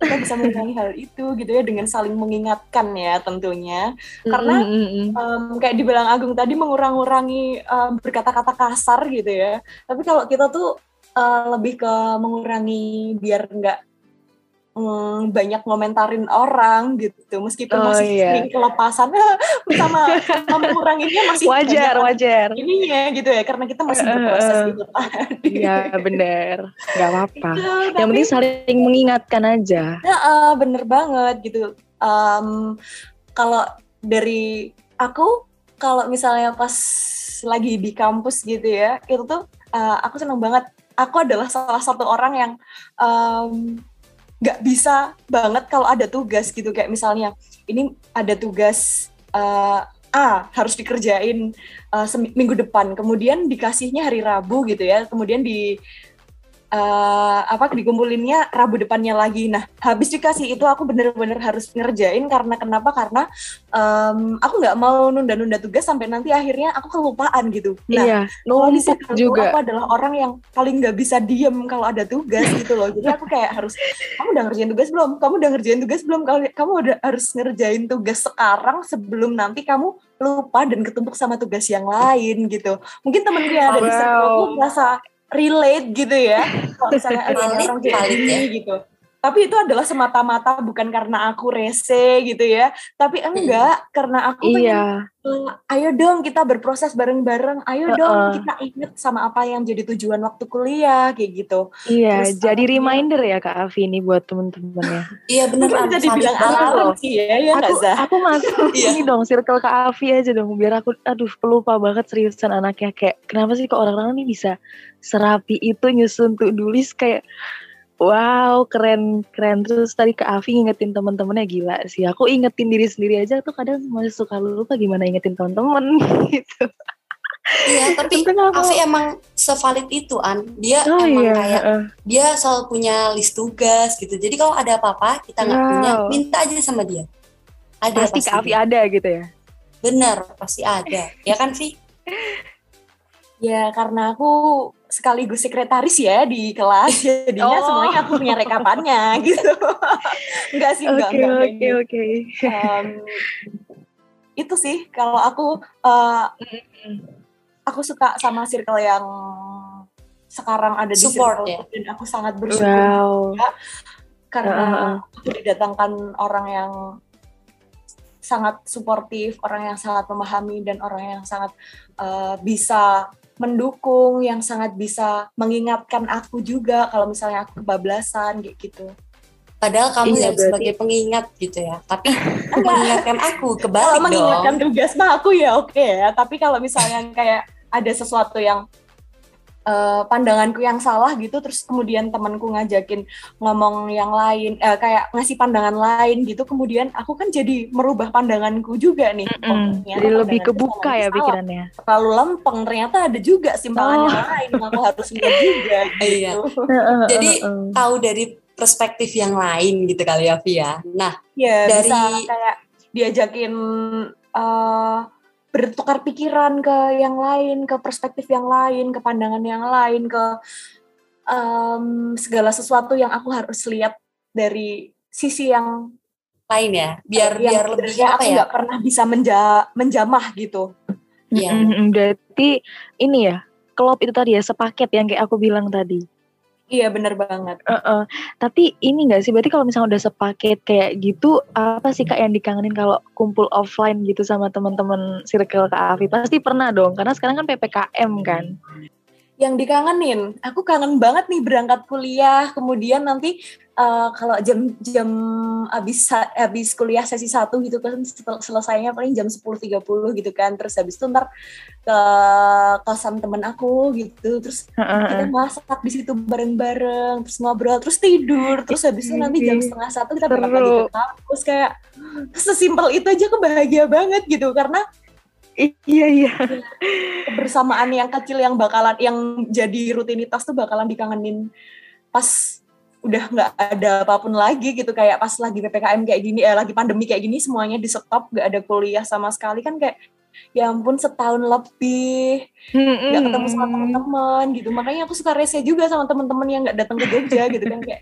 kita bisa mengurangi hal itu gitu ya dengan saling mengingatkan ya tentunya Karena. Em, kayak dibilang Agung tadi mengurang-urangi em, berkata-kata kasar gitu ya. Tapi kalau kita tuh eh, lebih ke mengurangi biar nggak mm, banyak ngomentarin orang gitu. Meskipun Oh, masih iya. sering kelepasan *laughs* sama, sama menguranginya masih wajar wajar. ininya gitu ya karena kita masih berproses eh. gitu tadi. Iya benar. Gak apa-apa. Gitu, Yang tapi- penting saling mengingatkan aja. Heeh, bener banget gitu. Em, kalau dari aku, kalau misalnya pas lagi di kampus gitu ya, itu tuh eh, aku seneng banget. Aku adalah salah satu orang yang em, nggak bisa banget kalau ada tugas gitu. Kayak misalnya ini ada tugas eh, A harus dikerjain semi- minggu depan, kemudian dikasihnya hari Rabu gitu ya, kemudian di eh, apa dikumpulinnya Rabu depannya lagi. Nah, habis dikasih itu aku bener-bener harus ngerjain karena kenapa? Karena em, aku nggak mau nunda-nunda tugas sampai nanti akhirnya aku kelupaan gitu. Nah, iya, kalau di numpuk circle juga. aku adalah orang yang paling nggak bisa diem kalau ada tugas gitu loh. Jadi aku kayak harus, kamu udah ngerjain tugas belum? Kamu udah ngerjain tugas belum? Kamu, kamu udah harus ngerjain tugas sekarang sebelum nanti kamu lupa dan ketumpuk sama tugas yang lain gitu. Mungkin temenku yang ada di Wow. aku merasa relate gitu ya. Kalau misalnya ada orang gini ya. gitu. Tapi itu adalah semata-mata bukan karena aku rese gitu ya. Tapi enggak, karena aku pengen Iya, Eh, ayo dong kita berproses bareng-bareng. Ayo dong Heeh. kita inget sama apa yang jadi tujuan waktu kuliah kayak gitu. iya. Terus, Jadi uh, reminder ya Kak Afi ini buat. *laughs* Iya bisa valid dibilang banget alarm. loh. alarm sih ya, ya aku Zah? aku masuk *laughs* Iya. ini dong circle Kak Afi aja dong biar aku aduh pelupa banget seriusan anaknya kayak kenapa sih kok orang-orang ini bisa serapi itu nyusun tuh tulis kayak wow keren keren terus tadi Kak Afi ngingetin teman-temannya gila sih aku ingetin diri sendiri aja tuh kadang masih suka lupa gimana ingetin teman-teman *laughs* gitu Iya, tapi Kenapa? Afi emang sevalid itu an. Dia oh emang iya kayak dia selalu punya list tugas gitu. Jadi kalau ada apa-apa kita nggak punya, Wow. minta aja sama dia. Ada pasti Kak Afi ada gitu ya Bener, pasti ada. Ya kan, Vi? *laughs* Ya karena aku sekaligus sekretaris ya di kelas, *laughs* jadinya Oh. semuanya aku punya rekapannya *laughs* gitu. enggak sih, enggak, kayak oke oke itu sih kalau aku eh, aku suka sama circle yang sekarang ada di Support, circle ya? dan aku sangat bersyukur wow karena Heeh, aku didatangkan orang yang sangat suportif, orang yang sangat memahami dan orang yang sangat eh, bisa mendukung, yang sangat bisa mengingatkan aku juga kalau misalnya aku kebablasan gitu. Padahal kamu Iya, yang berarti- sebagai pengingat gitu ya. Tapi *laughs* mengingatkan aku Kalau kebalik mengingatkan dong. tugas mah aku ya oke ya, tapi kalau misalnya kayak ada sesuatu yang eh, pandanganku yang salah gitu, terus kemudian temanku ngajakin ngomong yang lain, eh, kayak ngasih pandangan lain gitu, kemudian aku kan jadi merubah pandanganku juga nih. Ternyata jadi lebih kebuka ya salah. pikirannya Terlalu lempeng, ternyata ada juga simpangan Oh. yang lain yang aku harus lihat *laughs* juga. Iya. Gitu. Jadi tahu dari perspektif yang lain gitu kali ya, Vi ya. Nah, Ya Dari- bisa kayak diajakin eh, bertukar pikiran ke yang lain, ke perspektif yang lain, ke pandangan yang lain, ke em, segala sesuatu yang aku harus lihat dari sisi yang lain ya. Biar yang biar lebih apa aku ya? nggak pernah bisa menja- menjamah gitu. Iya. Mm-mm, Berarti ini ya, klop itu tadi ya sepaket yang kayak aku bilang tadi. Iya bener banget. Heeh. Tapi ini enggak sih, berarti kalau misalnya udah sepaket kayak gitu, apa sih kak yang dikangenin kalau kumpul offline gitu sama teman-teman circle Kak Afi? Pasti pernah dong, karena sekarang kan ppkm kan. Yang dikangenin, aku kangen banget nih berangkat kuliah, kemudian nanti eh, kalau jam jam habis habis kuliah sesi satu gitu kan selesainya paling jam 10.30 gitu kan. Terus habis itu ntar ke kosan temen aku gitu. Terus kita masak di situ bareng-bareng terus ngobrol terus tidur. Terus habis itu nanti jam setengah satu kita berangkat lagi ke kampus kayak sesimpel itu aja kebahagia banget gitu. Karena Iya iya. kebersamaan yang kecil yang bakalan yang jadi rutinitas tuh bakalan dikangenin pas udah nggak ada apa pun lagi gitu kayak pas lagi ppkm kayak gini eh lagi pandemi kayak gini semuanya di stop nggak ada kuliah sama sekali kan kayak ya ampun setahun lebih nggak ketemu sama teman-teman gitu. Makanya aku suka rese juga sama teman-teman yang nggak datang ke Jogja gitu kan kayak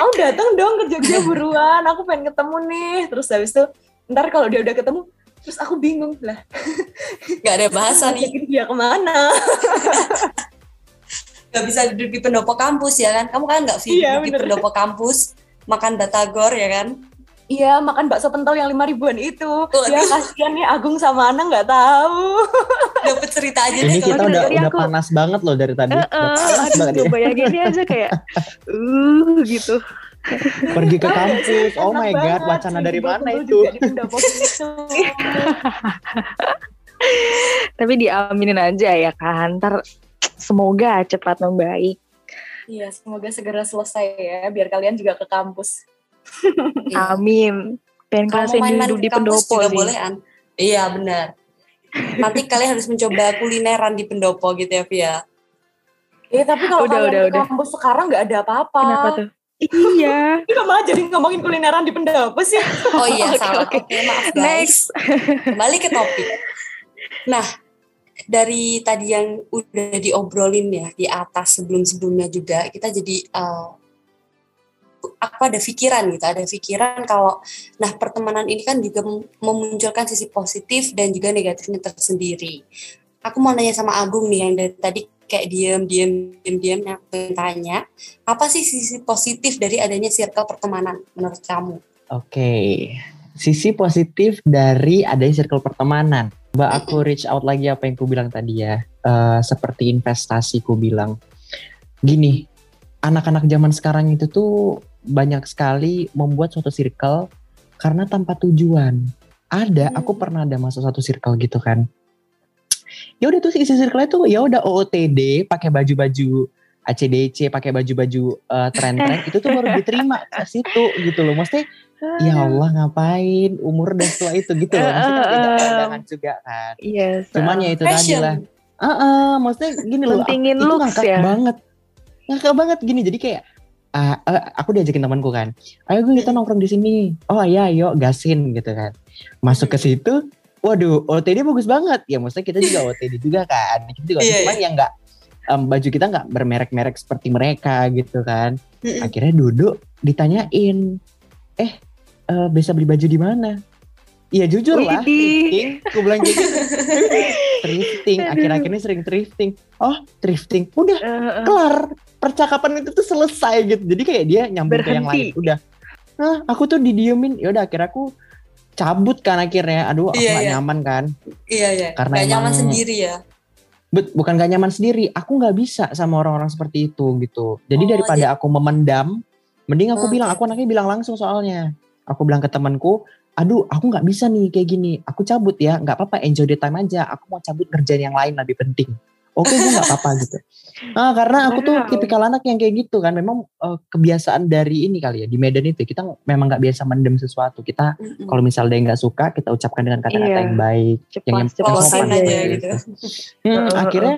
oh datang dong ke Jogja buruan aku pengen ketemu nih. Terus habis itu ntar kalau dia udah ketemu terus aku bingung lah. Gak ada bahasa nih. dia ke mana *laughs* Gak bisa duduk di pendopo kampus ya kan? Kamu kan nggak sih Iya, di pendopo kampus makan batagor ya kan? Iya, makan bakso pentol yang lima ribuan itu. Waduh. Ya kasihan nih Agung sama Ana nggak tahu. Dapat cerita aja deh Ini kalau kita udah udah aku- panas banget loh dari tadi. Udah Heeh, panas aduh banget ya. bayanginnya aja kayak uh gitu. Pergi ke kampus. Oh my god, banget, wacana dari mana itu? *laughs* Tapi diaminin aja ya kan. Ntar semoga cepat membaik. Iya, semoga segera selesai ya, biar kalian juga ke kampus. Iya. Amin. Pengen Kalau ngerasain mau main-main duduk di di kampus pendopo juga sih. boleh an. Iya benar. Nanti kalian harus mencoba kulineran di pendopo gitu ya Via. Eh, tapi kalau Udah, kalian udah, ke udah. kampus sekarang nggak ada apa-apa. Kenapa tuh? Iya. *laughs* Ini malah jadi ngomongin kulineran di pendopo sih. Oh iya *laughs* Oke, salah. oke. Oke maaf guys. Next. Kembali ke topik. Nah dari tadi yang udah diobrolin ya di atas sebelum-sebelumnya juga kita jadi eh, aku ada pikiran gitu, ada pikiran kalau nah pertemanan ini kan juga mem- memunculkan sisi positif dan juga negatifnya tersendiri. Aku mau nanya sama Agung nih yang dari tadi kayak diem diem diem diem yang tanya apa sih sisi positif dari adanya circle pertemanan menurut kamu? Oke, sisi positif dari adanya circle pertemanan. Coba aku reach out lagi apa yang ku bilang tadi ya. Eh, seperti investasi ku bilang. Gini, anak-anak zaman sekarang itu tuh banyak sekali membuat suatu circle karena tanpa tujuan. Ada, Hmm. aku pernah ada masuk satu circle gitu kan. Ya udah tuh isi circle itu ya udah OOTD, pakai baju-baju ACDC, pakai baju-baju eh, tren-tren itu tuh baru diterima ke situ gitu loh. Maksudnya ya Allah ngapain umur udah tua itu gitu loh. Maksudnya kan beda pandangan juga kan. Iya. Cuman ya itu tadi lah. Heeh, maksudnya gini loh. Pentingin itu looks ngakak ya. banget. Ngakak banget gini. Jadi kayak ah, eh, aku diajakin temanku kan. Ayo gue kita nongkrong di sini. Oh iya, yuk gasin gitu kan. Masuk ke situ, waduh, OTD bagus banget. Ya maksudnya kita juga *laughs* OTD juga kan. Kita juga Iya, cuman yang enggak baju kita nggak bermerek-merek seperti mereka gitu kan. Mm-mm. Akhirnya duduk ditanyain, eh eh, bisa beli baju di mana? Iya jujur lah, thrifting. Gue bilang gitu. *laughs* thrifting, akhir-akhirnya sering thrifting. Oh, thrifting. Udah Eh, eh. kelar. Percakapan itu tuh selesai gitu. Jadi kayak dia nyambung ke yang lain. Udah. Nah, aku tuh didiemin. Ya udah akhirnya aku cabut kan akhirnya. Aduh, aku Iya, gak iya. nyaman kan. Iya iya. Karena Gak nyaman sendiri ya. Bet, bukan gak nyaman sendiri. Aku nggak bisa sama orang-orang seperti itu gitu. Jadi Oh, daripada aku memendam, mending aku Oh, bilang. Aku anaknya bilang langsung soalnya. Aku bilang ke temanku, aduh aku nggak bisa nih kayak gini. Aku cabut ya, nggak apa-apa. Enjoy the time aja. Aku mau cabut kerjaan yang lain lebih penting. Oke, gue nggak apa-apa *laughs* gitu. Nah, karena aku tuh tipikal anak yang kayak gitu kan. Memang eh, kebiasaan dari ini kali ya di Medan itu kita memang nggak biasa mendem sesuatu. Kita Mm-mm. kalau misalnya dia nggak suka, kita ucapkan dengan kata-kata Iya. yang baik, Cepat, yang cepat sopan aja gitu. gitu. Hmm, akhirnya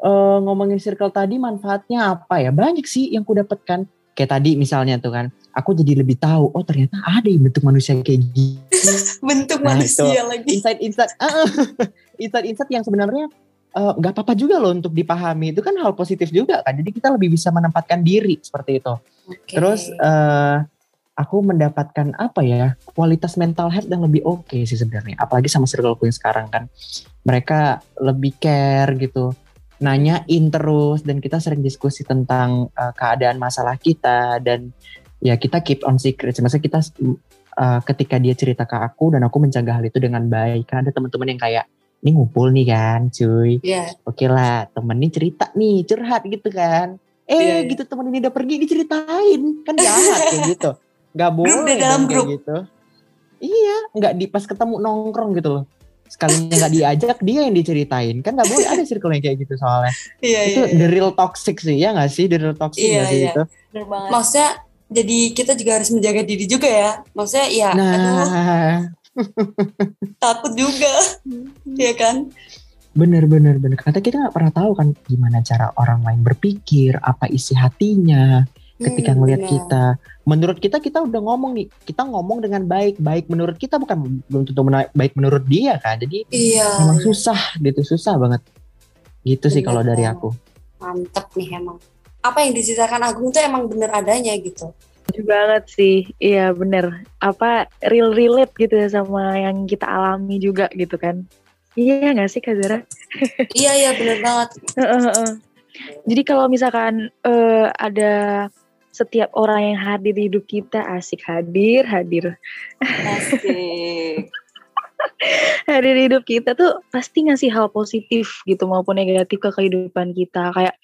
eh, ngomongin circle tadi manfaatnya apa ya? Banyak sih yang ku dapatkan. Kayak tadi misalnya tuh kan, aku jadi lebih tahu. Oh ternyata ada yang bentuk manusia kayak gini. *laughs* Bentuk Nah, manusia lagi. Insight-insight, ah, *laughs* insight-insight yang sebenarnya eh, nggak apa-apa juga loh untuk dipahami. Itu kan hal positif juga kan. Jadi kita lebih bisa menempatkan diri seperti itu. Oke. Terus eh, aku mendapatkan apa ya kualitas mental health yang lebih oke sih sebenarnya. Apalagi sama circleku yang sekarang kan, mereka lebih care gitu, nanyain terus dan kita sering diskusi tentang eh, keadaan masalah kita dan ya kita keep on secret. Maksudnya kita eh, ketika dia cerita ke aku dan aku mencegah hal itu dengan baik. Kan ada teman-teman yang kayak ini ngumpul nih kan, cuy Iya. oke lah temen nih cerita nih curhat gitu kan Eh Iya, iya. gitu teman ini udah pergi diceritain kan jahat kayak gitu. Gak *laughs* boleh di dalam dong kayak grup. gitu. Iya, nggak di pas ketemu nongkrong gitu loh. Sekalinya nggak diajak dia yang diceritain kan nggak boleh ada circle yang kayak gitu soalnya. Iya, itu the real toxic sih ya nggak sih the real toxic Iya, nggak sih iya. itu. Maksudnya jadi kita juga harus menjaga diri juga ya. Maksudnya ya aduh Nah, takut juga. Iya kan? bener bener bener. Kata kita nggak pernah tahu kan gimana cara orang lain berpikir, apa isi hatinya ketika Hmm, ngelihat benar. kita. Menurut kita kita udah ngomong nih, kita ngomong dengan baik, baik menurut kita bukan belum tentu baik menurut dia kan. Jadi Iya. memang susah gitu, susah banget. Gitu sih Bener kalau dari aku. Mantep nih emang. Apa yang diceritakan Agung tuh emang bener adanya gitu. Setuju banget sih, iya bener. Apa real relate gitu ya sama yang kita alami juga gitu kan. Iya nggak sih Kak Zara? *laughs* iya iya bener banget. Jadi kalau misalkan eh, ada setiap orang yang hadir di hidup kita asik hadir, hadir, Asik. Hadir di hidup kita tuh pasti ngasih hal positif gitu maupun negatif ke kehidupan kita. Kayak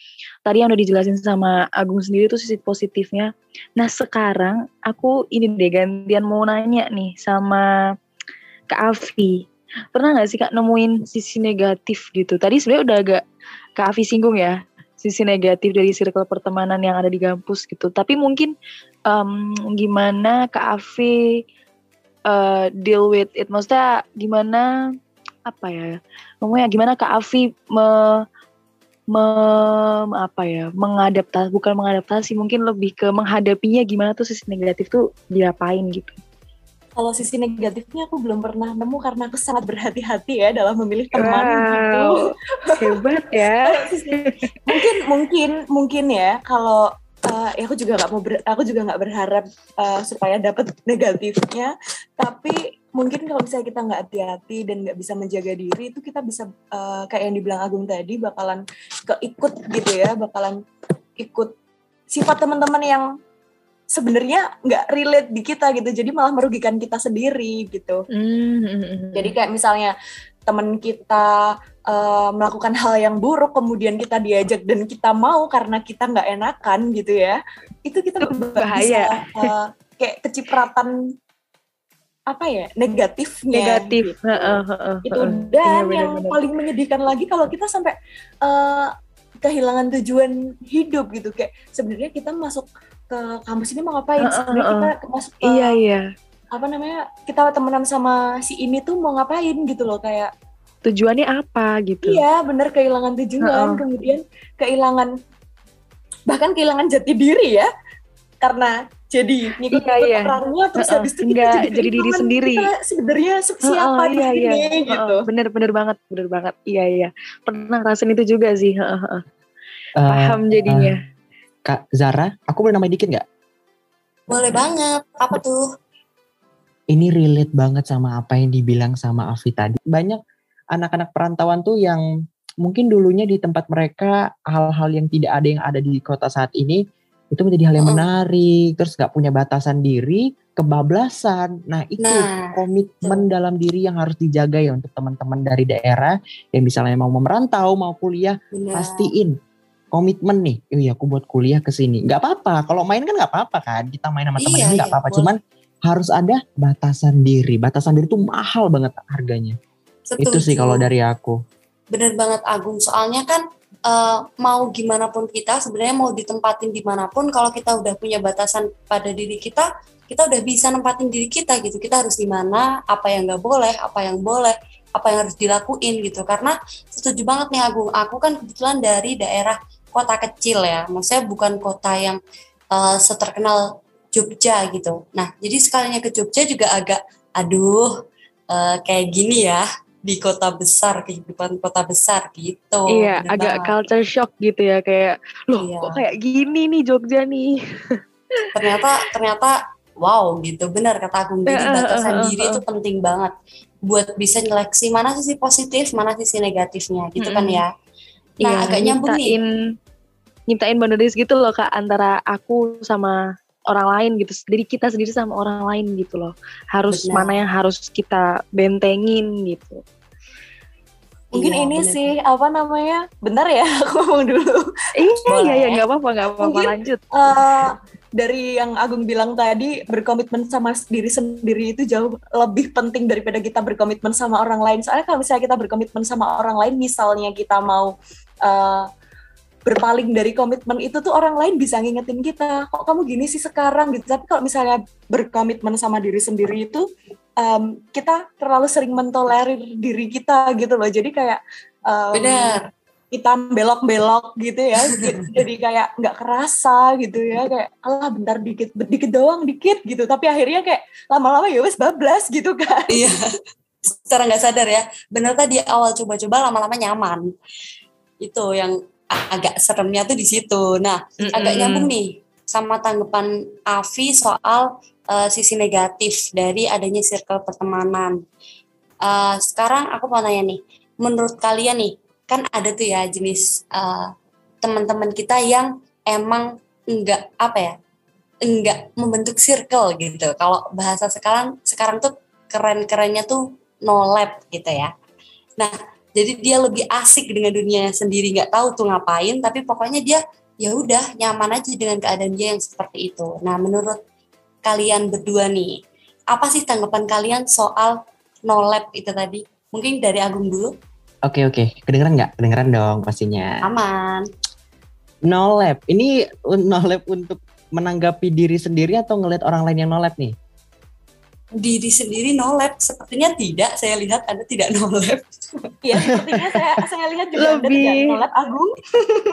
tadi yang udah dijelasin sama Agung sendiri tuh sisi positifnya. Nah sekarang aku ini deh gantian mau nanya nih sama Kak Afi. Pernah nggak sih Kak nemuin sisi negatif gitu? Tadi sebenarnya udah agak Kak Afi singgung ya sisi negatif dari circle pertemanan yang ada di kampus gitu. Tapi mungkin em, gimana Kak Afi eh, deal with it? Maksudnya gimana apa ya? Ngomongnya gimana Kak Afi me, me- apa ya? Mengadaptasi bukan mengadaptasi, mungkin lebih ke menghadapinya gimana tuh sisi negatif tuh diapain gitu. Kalau sisi negatifnya aku belum pernah nemu karena aku sangat berhati-hati ya dalam memilih teman gitu. Wow. Hebat ya. *laughs* mungkin mungkin mungkin ya kalau eh, ya aku juga nggak mau ber- aku juga nggak berharap eh, supaya dapat negatifnya. Tapi mungkin kalau misalnya kita nggak hati-hati dan nggak bisa menjaga diri itu kita bisa eh, kayak yang dibilang Agung tadi bakalan keikut gitu ya bakalan ikut sifat teman-teman yang sebenarnya nggak relate di kita gitu. Jadi malah merugikan kita sendiri gitu. Hmm, jadi kayak misalnya teman kita eh, melakukan hal yang buruk, kemudian kita diajak dan kita mau karena kita nggak enakan gitu ya, itu kita Itu bisa bahaya. eh, kayak kecipratan apa ya negatifnya. negatif. gitu. Heeh, heeh, Itu heeh. dan Iya, yang benar-benar. paling menyedihkan lagi kalau kita sampai eh, kehilangan tujuan hidup gitu kayak sebenarnya kita masuk ke kampus ini mau ngapain? Sebenarnya kita masuk ke Iya iya. Apa namanya kita temenan sama si ini tuh mau ngapain gitu loh kayak Tujuannya apa gitu? iya bener kehilangan tujuan Heeh. kemudian kehilangan bahkan kehilangan jati diri ya karena jadi ngikut Iya, iya. orangnya terus Heeh, habis itu kita nggak jadi, jadi diri sendiri. kita sebenarnya se- siapa Heeh, di iya, sini iya. gitu Heeh, bener bener banget, bener banget. Iya iya. Pernah ngerasain itu juga sih. heeh, heeh. Eh, Paham jadinya. Kak Zara, aku boleh nambahin dikit nggak? Boleh banget. Apa tuh? Ini relate banget sama apa yang dibilang sama Afi tadi. Banyak anak-anak perantauan tuh yang mungkin dulunya di tempat mereka hal-hal yang tidak ada yang ada di kota saat ini itu menjadi hal yang menarik, terus nggak punya batasan diri, kebablasan. Nah itu Nah, komitmen dalam diri yang harus dijaga ya untuk teman-teman dari daerah yang misalnya mau merantau, mau kuliah, benar. pastiin komitmen nih, oh iya aku buat kuliah ke sini. Nggak apa-apa, kalau main kan nggak apa-apa kan, kita main sama teman Iya, nggak iya, apa-apa. Cuman harus ada batasan diri. Batasan diri itu mahal banget harganya. Itu sih Setuju. kalau dari aku. bener banget Agung soalnya kan eh, mau gimana pun kita sebenarnya mau ditempatin di mana pun kalau kita udah punya batasan pada diri kita kita udah bisa nempatin diri kita gitu kita harus di mana apa yang nggak boleh apa yang boleh apa yang harus dilakuin gitu karena setuju banget nih Agung aku kan kebetulan dari daerah kota kecil ya maksudnya bukan kota yang eh, seterkenal Jogja gitu nah jadi sekalinya ke Jogja juga agak aduh eh, kayak gini ya di kota besar kehidupan kota besar gitu iya, Bener agak banget. culture shock gitu ya kayak loh Iya. kok kayak gini nih Jogja nih. ternyata ternyata wow gitu benar kata Agung jadi batasan diri itu penting banget buat bisa nyeleksi mana sisi positif mana sisi negatifnya gitu kan Mm-mm. ya nah Iya, agak nyambung nih nyiptain nyiptain boundaries gitu loh kak antara aku sama orang lain gitu. Jadi kita sendiri sama orang lain gitu loh. Harus Benar. mana yang harus kita bentengin gitu. Mungkin Iya, ini bener. sih apa namanya? Benar ya, *laughs* aku ngomong dulu. Iya, iya, iya, nggak apa-apa, nggak apa-apa, lanjut. Eh, dari yang Agung bilang tadi, berkomitmen sama diri sendiri itu jauh lebih penting daripada kita berkomitmen sama orang lain. Soalnya kalau misalnya kita berkomitmen sama orang lain, misalnya kita mau eh, berpaling dari komitmen itu tuh orang lain bisa ngingetin kita, kok kamu gini sih sekarang gitu. Tapi kalau misalnya berkomitmen sama diri sendiri itu, em, kita terlalu sering mentolerir diri kita gitu loh. Jadi kayak em, Benar. kita belok-belok gitu ya *laughs* jadi kayak nggak kerasa gitu ya kayak alah bentar dikit dikit doang dikit gitu tapi akhirnya kayak lama-lama ya wes bablas gitu kan Iya. Secara nggak sadar ya. Benar tadi awal coba-coba lama-lama nyaman. Itu yang agak seremnya tuh di situ. Nah, agak Mm-mm. nyambung nih sama tanggapan Avi soal eh, sisi negatif dari adanya circle pertemanan. Eh, sekarang aku mau nanya nih, menurut kalian nih, kan ada tuh ya jenis eh, teman-teman kita yang emang enggak apa ya, enggak membentuk circle gitu. Kalau bahasa sekarang sekarang tuh keren-kerennya tuh no lab gitu ya. Nah, jadi dia lebih asik dengan dunia sendiri, nggak tahu tuh ngapain, tapi pokoknya dia ya udah nyaman aja dengan keadaan dia yang seperti itu. Nah, menurut kalian berdua nih, apa sih tanggapan kalian soal no lab itu tadi? Mungkin dari Agung dulu, Oke oke, kedengeran nggak? Kedengeran dong pastinya. aman. No lab, ini no lab untuk menanggapi diri sendiri atau ngelihat orang lain yang no lab nih? Diri sendiri no lab, sepertinya tidak. Saya lihat Anda tidak no lab. ya sepertinya saya saya lihat juga Anda Lebih- tidak nolak Agung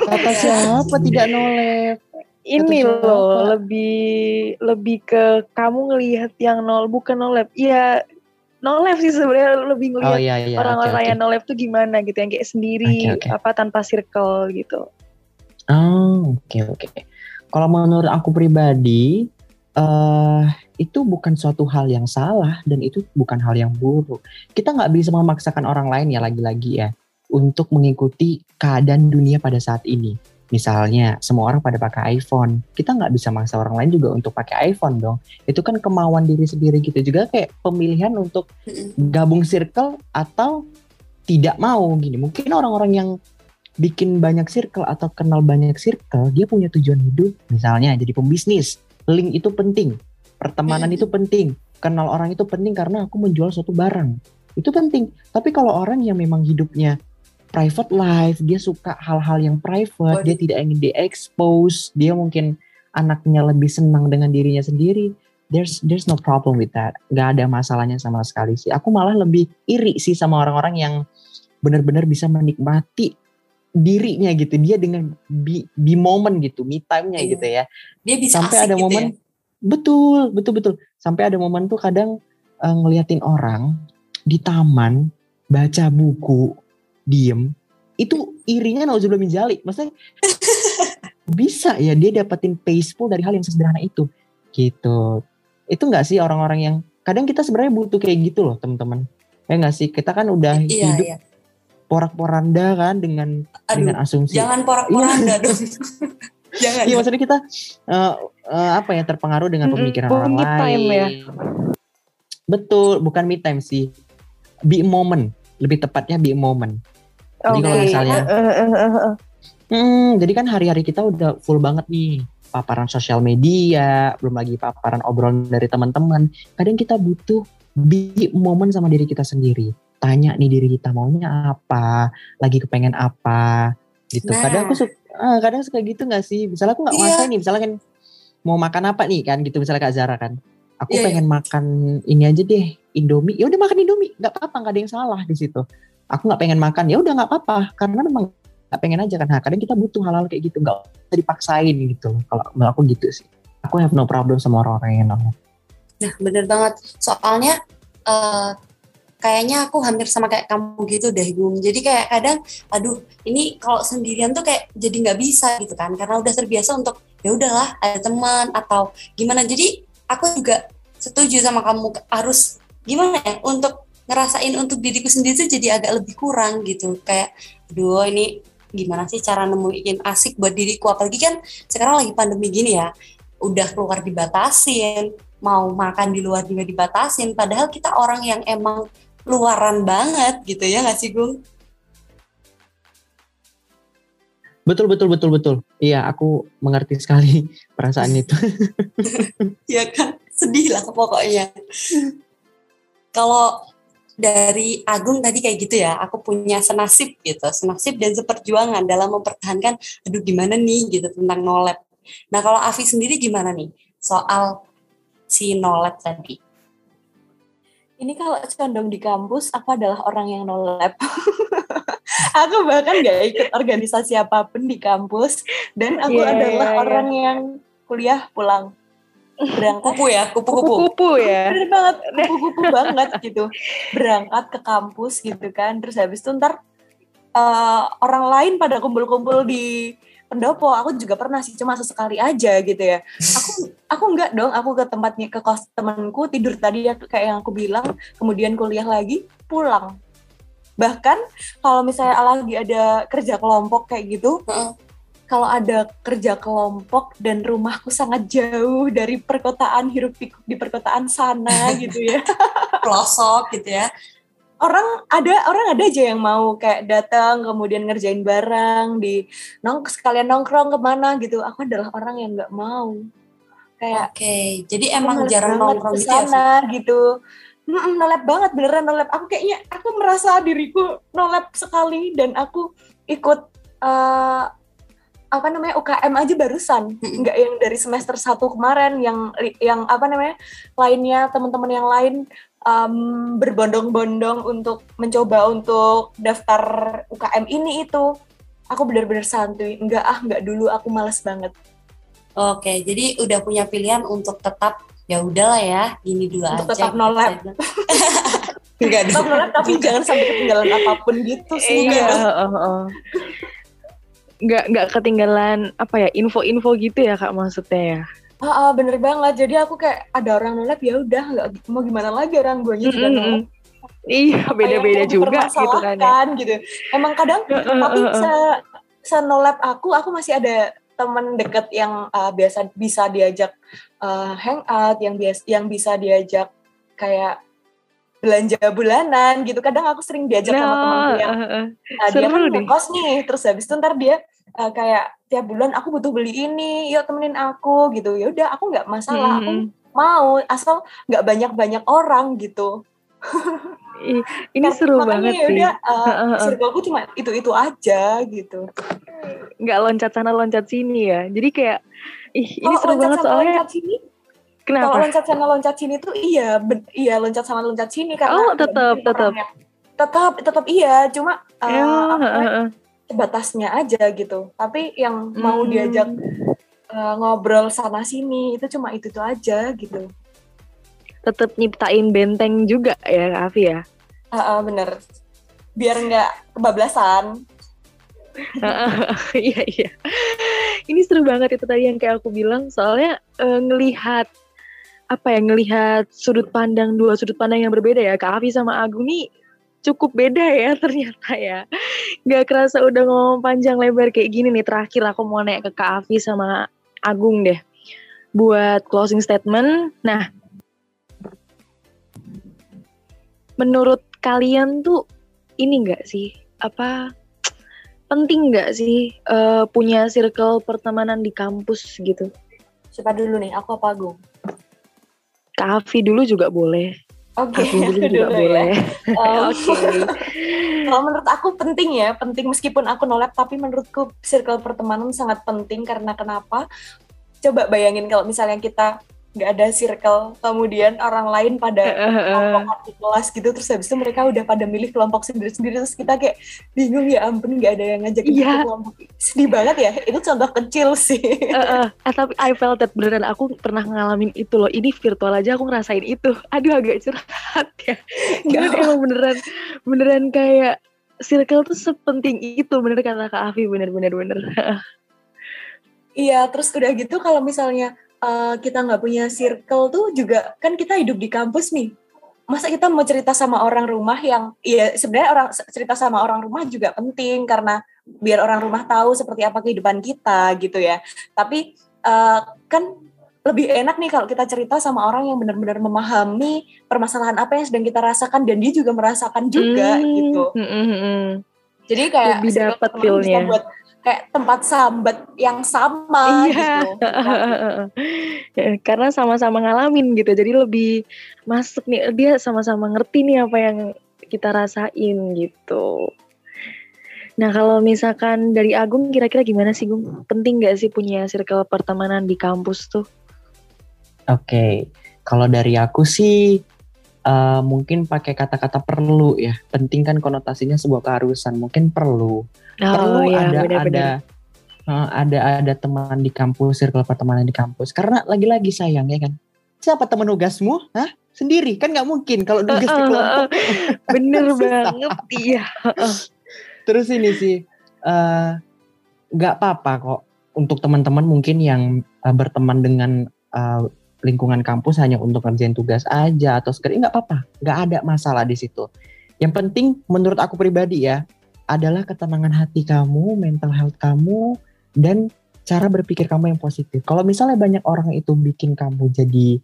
Kata siapa tidak no lab? Ini loh, lebih lebih ke kamu ngelihat yang nol, bukan no lab. Iya, no lab sih sebenarnya lebih Oh ngelihat iya iya. orang-orang oke, yang oke. no lab tuh gimana gitu, yang kayak sendiri, Oke, oke. apa tanpa circle gitu. Oh, oke oke. Kalau menurut aku pribadi, eh itu bukan suatu hal yang salah dan itu bukan hal yang buruk. Kita nggak bisa memaksakan orang lain ya lagi-lagi ya untuk mengikuti keadaan dunia pada saat ini. Misalnya semua orang pada pakai iPhone, kita nggak bisa maksa orang lain juga untuk pakai iPhone dong. Itu kan kemauan diri sendiri gitu juga kayak pemilihan untuk gabung circle atau tidak mau gini. Mungkin orang-orang yang bikin banyak circle atau kenal banyak circle, dia punya tujuan hidup. Misalnya jadi pembisnis, link itu penting, pertemanan Hmm. itu penting, kenal orang itu penting karena aku menjual suatu barang. Itu penting. Tapi kalau orang yang memang hidupnya private life, dia suka hal-hal yang private, Waduh. dia tidak ingin di-expose, dia mungkin anaknya lebih senang dengan dirinya sendiri. There's there's no problem with that. Gak ada masalahnya sama sekali sih. Aku malah lebih iri sih sama orang-orang yang benar-benar bisa menikmati dirinya gitu. Dia dengan be, be moment gitu, me time-nya Iya. gitu ya. Dia bisa Sampai ada gitu momen ya. Betul, betul betul. Sampai ada momen tuh kadang eh, ngeliatin orang di taman baca buku, diem, itu irinya nauzubillah min jalik. Maksudnya *laughs* bisa ya dia dapetin peaceful dari hal yang sesederhana itu. Gitu. Itu enggak sih orang-orang yang kadang kita sebenarnya butuh kayak gitu loh, teman-teman. Ya enggak sih? Kita kan udah Iya, hidup iya. porak-poranda kan dengan dengan Aduh, asumsi. jangan porak-poranda dong. *laughs* jangan. Iya maksudnya kita eh, eh, apa ya terpengaruh dengan pemikiran me orang lain. time ya. Betul, bukan me time sih. Be a moment, lebih tepatnya be a moment. Jadi kalau misalnya, hmm, jadi kan hari-hari kita udah full banget nih paparan sosial media, belum lagi paparan obrolan dari teman-teman. Kadang kita butuh be a moment sama diri kita sendiri. Tanya nih diri kita maunya apa, lagi kepengen apa, gitu. Nah. Kadang aku suka, ah, kadang suka gitu nggak sih? Misalnya aku nggak Iya. masain nih, misalnya kan mau makan apa nih kan, gitu. Misalnya Kak Zara kan, aku Iya, iya. pengen makan ini aja deh, Indomie. Ya udah makan Indomie, nggak apa-apa, nggak ada yang salah di situ. Aku nggak pengen makan, ya udah nggak apa-apa, karena memang nggak pengen aja kan. Nah, kadang kita butuh hal-hal kayak gitu, nggak usah dipaksain gitu. Kalau menurut aku gitu sih. Aku have no problem sama orang-orang yang nolak. Nah, bener banget. Soalnya eh, kayaknya aku hampir sama kayak kamu gitu deh, Gung. Jadi kayak kadang, aduh, ini kalau sendirian tuh kayak jadi nggak bisa gitu kan, karena udah terbiasa untuk ya udahlah ada teman atau gimana. Jadi aku juga setuju sama kamu harus gimana ya untuk ngerasain untuk diriku sendiri tuh jadi agak lebih kurang gitu. Kayak, aduh ini gimana sih cara nemuin asik buat diriku apalagi kan sekarang lagi pandemi gini ya udah keluar dibatasin mau makan di luar juga dibatasin padahal kita orang yang emang luaran banget gitu ya nggak sih Gung? Betul betul betul betul. Iya, aku mengerti sekali *laughs* perasaan itu. *laughs* ya kan sedih lah pokoknya kalau dari Agung tadi kayak gitu ya aku punya senasib gitu senasib dan seperjuangan dalam mempertahankan aduh gimana nih gitu tentang nolep nah kalau Afi sendiri gimana nih soal si nolep tadi ini kalau condong di kampus aku adalah orang yang nolep *laughs* aku bahkan gak ikut organisasi apa pun di kampus. Dan aku yeah, adalah yeah, orang yeah. yang kuliah pulang. Berangkat. Kupu ya kupu-kupu. Kupu ya? bener banget. *laughs* Kupu-kupu banget gitu. Berangkat ke kampus gitu kan. Terus habis itu ntar uh, orang lain pada kumpul-kumpul di pendopo aku juga pernah sih cuma sesekali aja gitu ya. Aku aku enggak dong aku ke tempatnya ke kos temanku tidur tadi ya kayak yang aku bilang kemudian kuliah lagi pulang. Bahkan kalau misalnya lagi ada kerja kelompok kayak gitu kalau ada kerja kelompok dan rumahku sangat jauh dari perkotaan hiruk pikuk di perkotaan sana gitu ya. *laughs* Pelosok gitu ya orang ada orang ada aja yang mau kayak datang kemudian ngerjain barang di nong sekalian nongkrong ke mana gitu. Aku adalah orang yang nggak mau. Kayak oke okay. jadi emang jarang nongkrong di sana gitu. Mm, nolep banget beneran nolep. Aku kayaknya aku merasa diriku nolep sekali dan aku ikut uh, apa namanya UKM aja barusan. Nggak yang dari semester satu kemarin yang yang apa namanya lainnya teman-teman yang lain um, berbondong-bondong untuk mencoba untuk daftar UKM ini itu. Aku benar-benar santuy. Nggak ah nggak dulu. Aku males banget. Oke jadi udah punya pilihan untuk tetap ya udahlah ya gini dulu untuk aja tetap nolak *laughs* Enggak tetap nolak tapi jangan sampai ketinggalan apa pun gitu sih iya, uh, uh nggak nggak ketinggalan apa ya info-info gitu ya kak maksudnya ya ah, ah bener banget. Jadi aku kayak ada orang nolak ya udah nggak mau gimana lagi orang gue juga mm -hmm. iya beda-beda juga gitu kan ya. gitu. Emang kadang tapi se se nolap aku aku masih ada teman deket yang uh, biasa bisa diajak uh, hangout yang biasa yang bisa diajak kayak belanja bulanan gitu. Kadang aku sering diajak nah, sama temanku yang uh, uh, nah, dia kan ngekos nih terus habis itu ntar dia uh, kayak tiap bulan aku butuh beli ini yuk temenin aku gitu ya udah aku nggak masalah hmm. aku mau asal nggak banyak banyak orang gitu ini *laughs* seru banget ya sih udah uh, circle aku cuma itu itu aja gitu nggak loncat sana loncat sini ya jadi kayak ih ini seru banget soalnya sini Kenapa? Kalau loncat sana loncat sini tuh iya, ben, iya loncat sana loncat sini karena Oh, tetap tetap. Tetap tetap iya, cuma uh, ya, uh, uh. Batasnya aja gitu. Tapi yang mau hmm. diajak uh, ngobrol sana sini itu cuma itu tuh aja gitu. Tetap nyiptain benteng juga ya, Afi ya. Uh, uh, bener. Biar nggak kebablasan. *laughs* Iya iya. Ini seru banget itu tadi yang kayak aku bilang soalnya uh, ngelihat apa ya ngelihat sudut pandang dua sudut pandang yang berbeda ya Kak Afi sama Agung nih cukup beda ya *laughs* ternyata ya. Nggak kerasa udah ngomong panjang lebar kayak gini nih terakhir aku mau naik ke Kak Afi sama Agung deh buat closing statement. Nah menurut kalian tuh ini enggak sih? Apa penting nggak sih uh, punya circle pertemanan di kampus gitu? Siapa dulu nih? Aku apa Agung? Kavi dulu juga boleh. Oke, okay, *laughs* juga dulu ya. boleh. Ya. Oke. *laughs* Okay. Kalau menurut aku penting ya, penting meskipun aku nolak, tapi menurutku circle pertemanan sangat penting karena kenapa? Coba bayangin kalau misalnya kita nggak ada circle kemudian orang lain pada kelompok di kelas gitu terus habis itu mereka udah pada milih kelompok sendiri-sendiri terus kita kayak bingung ya ampun nggak ada yang ngajak yeah. kelompok. Sedih banget ya itu contoh kecil sih. Uh, uh, tapi I felt that beneran aku pernah ngalamin itu loh. Ini virtual aja aku ngerasain itu. Aduh agak curhat ya. *laughs* Karena emang beneran beneran kayak circle tuh sepenting itu bener kata Kak Afi bener-bener bener. *laughs* Iya terus udah gitu kalau misalnya uh, kita nggak punya circle tuh juga kan kita hidup di kampus nih masa kita mau cerita sama orang rumah yang ya sebenarnya orang cerita sama orang rumah juga penting karena biar orang rumah tahu seperti apa kehidupan kita gitu ya tapi uh, kan lebih enak nih kalau kita cerita sama orang yang benar-benar memahami permasalahan apa yang sedang kita rasakan dan dia juga merasakan juga hmm, gitu. Hmm, hmm, hmm. Jadi kayak lebih dapat feelnya. Buat kayak tempat sambat yang sama Iya. gitu. *laughs* Karena sama-sama ngalamin gitu. Jadi lebih masuk nih dia sama-sama ngerti nih apa yang kita rasain gitu. Nah kalau misalkan dari Agung kira-kira gimana sih Gung? Penting gak sih punya circle pertemanan di kampus tuh? Oke, kalau dari aku sih eh, mungkin pakai kata-kata perlu ya. Penting kan konotasinya sebuah keharusan. Mungkin perlu. Perlu ya, ada benar-benar. ada eh, ada ada teman di kampus, circle pertemanan di kampus. Karena lagi-lagi sayang ya kan. Siapa teman tugasmu? Hah? Sendiri kan nggak mungkin kalau tugas di Heeh, kelompok. Bener *laughs* banget, iya. Terus ini sih eh, nggak apa-apa kok untuk teman-teman mungkin yang eh, berteman dengan eh, lingkungan kampus hanya untuk ngerjain tugas aja atau sekedar nggak apa-apa, nggak ada masalah di situ. Yang penting menurut aku pribadi ya adalah ketenangan hati kamu, mental health kamu, dan cara berpikir kamu yang positif. Kalau misalnya banyak orang itu bikin kamu jadi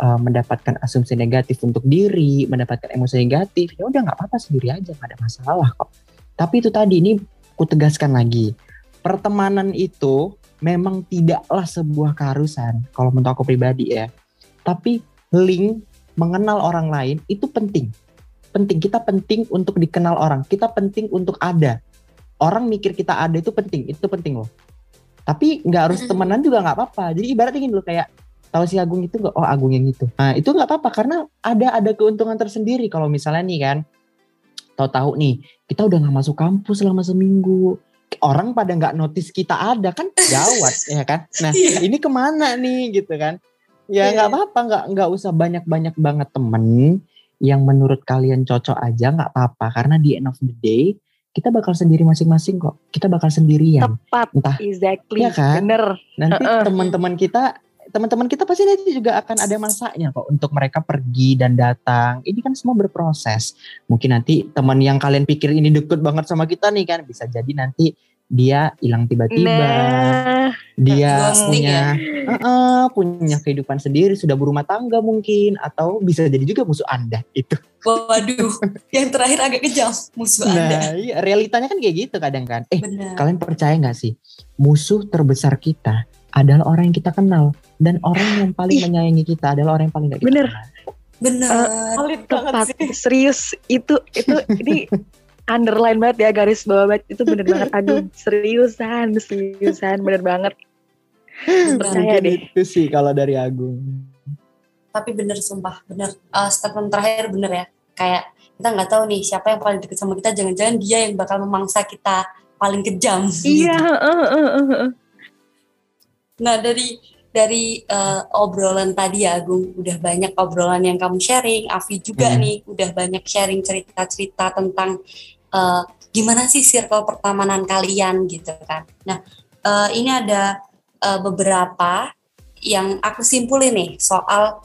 eh, mendapatkan asumsi negatif untuk diri, mendapatkan emosi negatif, ya udah nggak apa-apa sendiri aja, nggak ada masalah kok. Tapi itu tadi ini ku tegaskan lagi, pertemanan itu memang tidaklah sebuah keharusan kalau menurut aku pribadi ya. Tapi link mengenal orang lain itu penting. Penting kita penting untuk dikenal orang, kita penting untuk ada. Orang mikir kita ada itu penting, itu penting loh. Tapi nggak harus temenan juga nggak apa-apa. Jadi ibaratnya gini loh kayak tahu si Agung itu nggak? Oh Agung yang itu. Nah itu nggak apa-apa karena ada ada keuntungan tersendiri kalau misalnya nih kan tahu-tahu nih kita udah nggak masuk kampus selama seminggu orang pada nggak notice kita ada kan gawat *laughs* ya kan nah Iya. ini ke mana nih gitu kan ya Iya. nggak apa-apa nggak nggak usah banyak-banyak banget temen yang menurut kalian cocok aja nggak apa-apa karena di end of the day kita bakal sendiri masing-masing kok kita bakal sendirian Tepat, entah exactly. Iya kan? Bener. nanti Heeh. teman-teman kita teman-teman kita pasti nanti juga akan ada masanya kok untuk mereka pergi dan datang ini kan semua berproses mungkin nanti teman yang kalian pikir ini deket banget sama kita nih kan bisa jadi nanti dia hilang tiba-tiba Nah, dia Ghosting punya Heeh, punya kehidupan sendiri sudah berumah tangga mungkin atau bisa jadi juga musuh anda itu Waduh, yang terakhir agak kejam musuh nah Anda. iya, realitanya kan kayak gitu kadang kan eh Benar. kalian percaya nggak sih musuh terbesar kita adalah orang yang kita kenal dan orang yang paling Ih. menyayangi kita adalah orang yang paling gak kita Bener. kenal. Valid banget tepat. sih. Serius itu itu ini *laughs* underline banget ya garis bawah banget itu bener banget aduh seriusan seriusan bener banget percaya deh itu sih kalau dari Agung. Tapi bener sumpah, bener. Eh, statement terakhir bener ya. Kayak kita nggak tahu nih siapa yang paling deket sama kita. Jangan-jangan dia yang bakal memangsa kita paling kejam. iya heeh, heeh, heeh. Nah dari dari eh, obrolan tadi ya Agung, udah banyak obrolan yang kamu sharing, Afi juga Hmm. nih udah banyak sharing cerita-cerita tentang eh, gimana sih circle pertemanan kalian gitu kan. Nah eh, ini ada eh, beberapa yang aku simpulin nih soal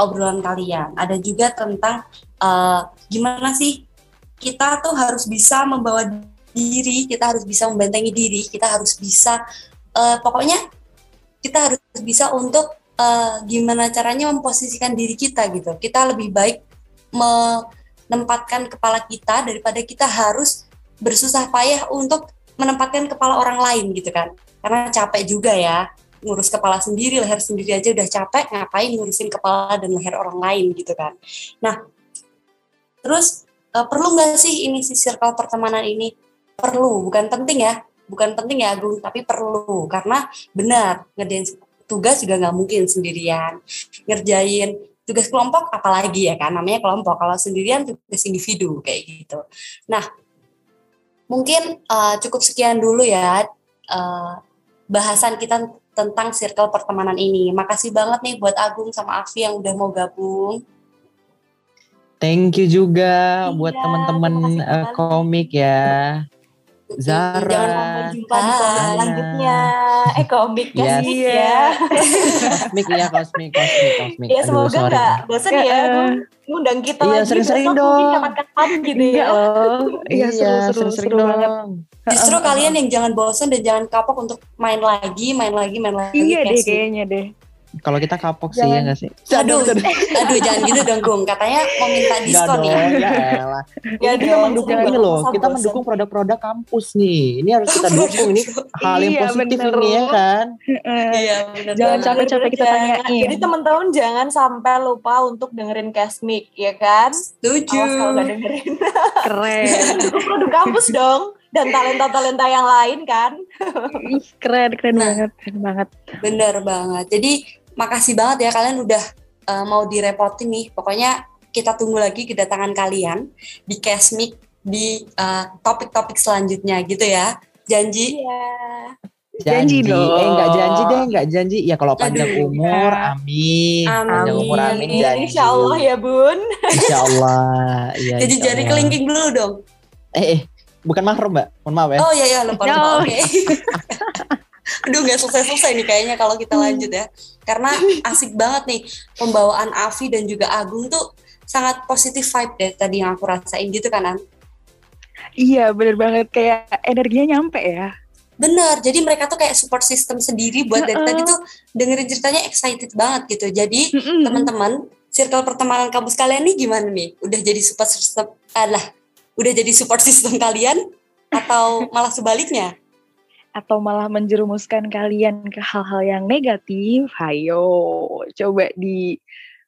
obrolan kalian. Ada juga tentang eh, gimana sih kita tuh harus bisa membawa diri, kita harus bisa membentengi diri, kita harus bisa eh, pokoknya kita harus bisa untuk eh, gimana caranya memposisikan diri kita gitu. Kita lebih baik menempatkan kepala kita daripada kita harus bersusah payah untuk menempatkan kepala orang lain gitu kan. Karena capek juga ya ngurus kepala sendiri, leher sendiri aja udah capek, ngapain ngurusin kepala dan leher orang lain gitu kan. Nah, terus eh, perlu nggak sih ini si circle pertemanan ini? Perlu, bukan penting ya, bukan penting ya Agung, tapi perlu. Karena benar ngerjain tugas juga nggak mungkin sendirian. Ngerjain tugas kelompok apalagi ya kan namanya kelompok. Kalau sendirian tugas individu kayak gitu. Nah mungkin eh, cukup sekian dulu ya eh, bahasan kita tentang circle pertemanan ini. Makasih banget nih buat Agung sama Afi yang udah mau gabung. Thank you juga Iya, buat teman-teman kembali. komik ya. Jangan Zara. Sampai jumpa di Hai. selanjutnya. Eh komik Yes. Iya. ya. Kosmik ya, kosmik, kosmik, kosmik. Ya Aduh, semoga sorry. nggak bosan ya ngundang kita Iya, lagi sering-sering dong. kapan-kapan gitu *laughs* Iya ya. Iya seru seru sering-sering seru banget. dong. justru kalian yang jangan bosan dan jangan kapok untuk main lagi main lagi main lagi Iya deh kayaknya deh. Kalau kita kapok sih ya nggak sih? Aduh, aduh jangan gitu dong Gung. Katanya mau minta diskon ya. ya *laughs* elah. Ya kita dong, mendukung ini loh, kita bosan. mendukung produk-produk kampus nih. Ini harus kita *laughs* dukung ini hal yang Iya, positif bener. ini ya kan. Iya, benar. Jangan capek-capek kita tanyain. Jadi teman-teman jangan sampai lupa untuk dengerin Casmic, ya kan? Setuju. Kalau nggak dengerin. *laughs* Keren. Itu produk kampus dong. Dan talenta-talenta yang lain kan. Ih, keren, keren Nah. banget, keren banget. Bener banget. Jadi makasih banget ya kalian udah uh, mau direpotin nih. Pokoknya kita tunggu lagi kedatangan kalian di Casmic di uh, topik-topik selanjutnya gitu ya. Janji. Iya. Janji dong. Eh enggak janji deh, enggak janji. Ya kalau panjang Aduh. umur, Ya. amin. Panjang umur, amin. Amin. Janji. Insya Allah ya bun. Insya Allah. Iya, Jadi insya jari Allah. kelingking dulu dong. Eh, eh, bukan mahrum mbak. Mohon maaf ya. Oh iya iya lupa lupa. *laughs* No. Oke. Aduh nggak selesai-selesai nih kayaknya kalau kita lanjut ya. Karena asik banget nih pembawaan Avi dan juga Agung tuh sangat positif vibe deh tadi yang aku rasain gitu kan An? Iya, bener banget. Kayak energinya nyampe ya. Bener, jadi mereka tuh kayak support system sendiri buat dari Heeh. tadi tuh dengerin ceritanya excited banget gitu. Jadi teman-teman, circle pertemanan kampus kalian nih gimana nih? Udah jadi support system, alah, udah jadi support system kalian atau malah sebaliknya? Atau malah menjerumuskan kalian ke hal-hal yang negatif, hayo coba di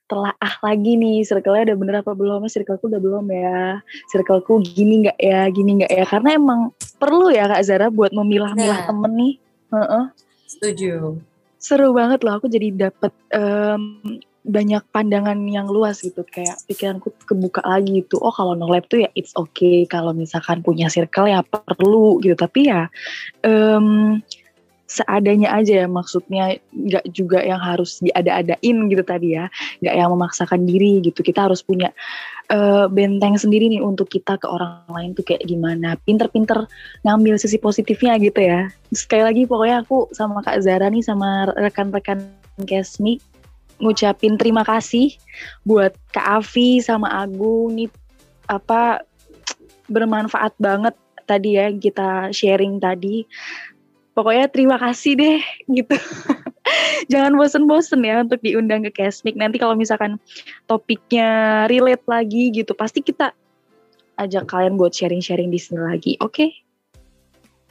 telaah lagi nih circle-nya udah bener apa belum circleku udah belum ya circleku gini nggak ya gini nggak ya karena emang perlu ya kak Zara buat memilah-milah Nah. temen nih Heeh. Setuju. seru banget loh aku jadi dapet em, banyak pandangan yang luas gitu kayak pikiranku kebuka lagi gitu. Oh kalau no lab tuh ya it's okay kalau misalkan punya circle ya perlu gitu. Tapi ya em, seadanya aja ya maksudnya nggak juga yang harus diada-adain gitu tadi ya. Nggak yang memaksakan diri gitu. Kita harus punya eh, benteng sendiri nih untuk kita ke orang lain tuh kayak gimana. Pinter-pinter ngambil sisi positifnya gitu ya. Sekali lagi pokoknya aku sama Kak Zara nih sama rekan-rekan Kesmi ngucapin terima kasih buat Kak Avi sama Agung. Nih apa bermanfaat banget tadi ya kita sharing tadi. Pokoknya terima kasih deh gitu. *laughs* Jangan bosen-bosen ya untuk diundang ke Kesmik. Nanti kalau misalkan topiknya relate lagi gitu pasti kita ajak kalian buat sharing-sharing di sini lagi oke?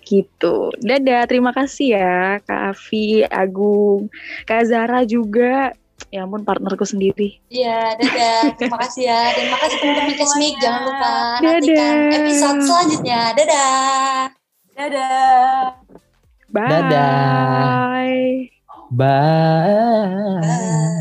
Gitu. Dadah terima kasih ya Kak Avi Agung Kak Zara juga ya ampun partnerku sendiri Iya, dadah. Terima kasih ya. Terima kasih teman-teman Kesmik. Jangan lupa Dadah. nantikan episode selanjutnya. Dadah. Dadah. bye Dadah. Bye. Bye.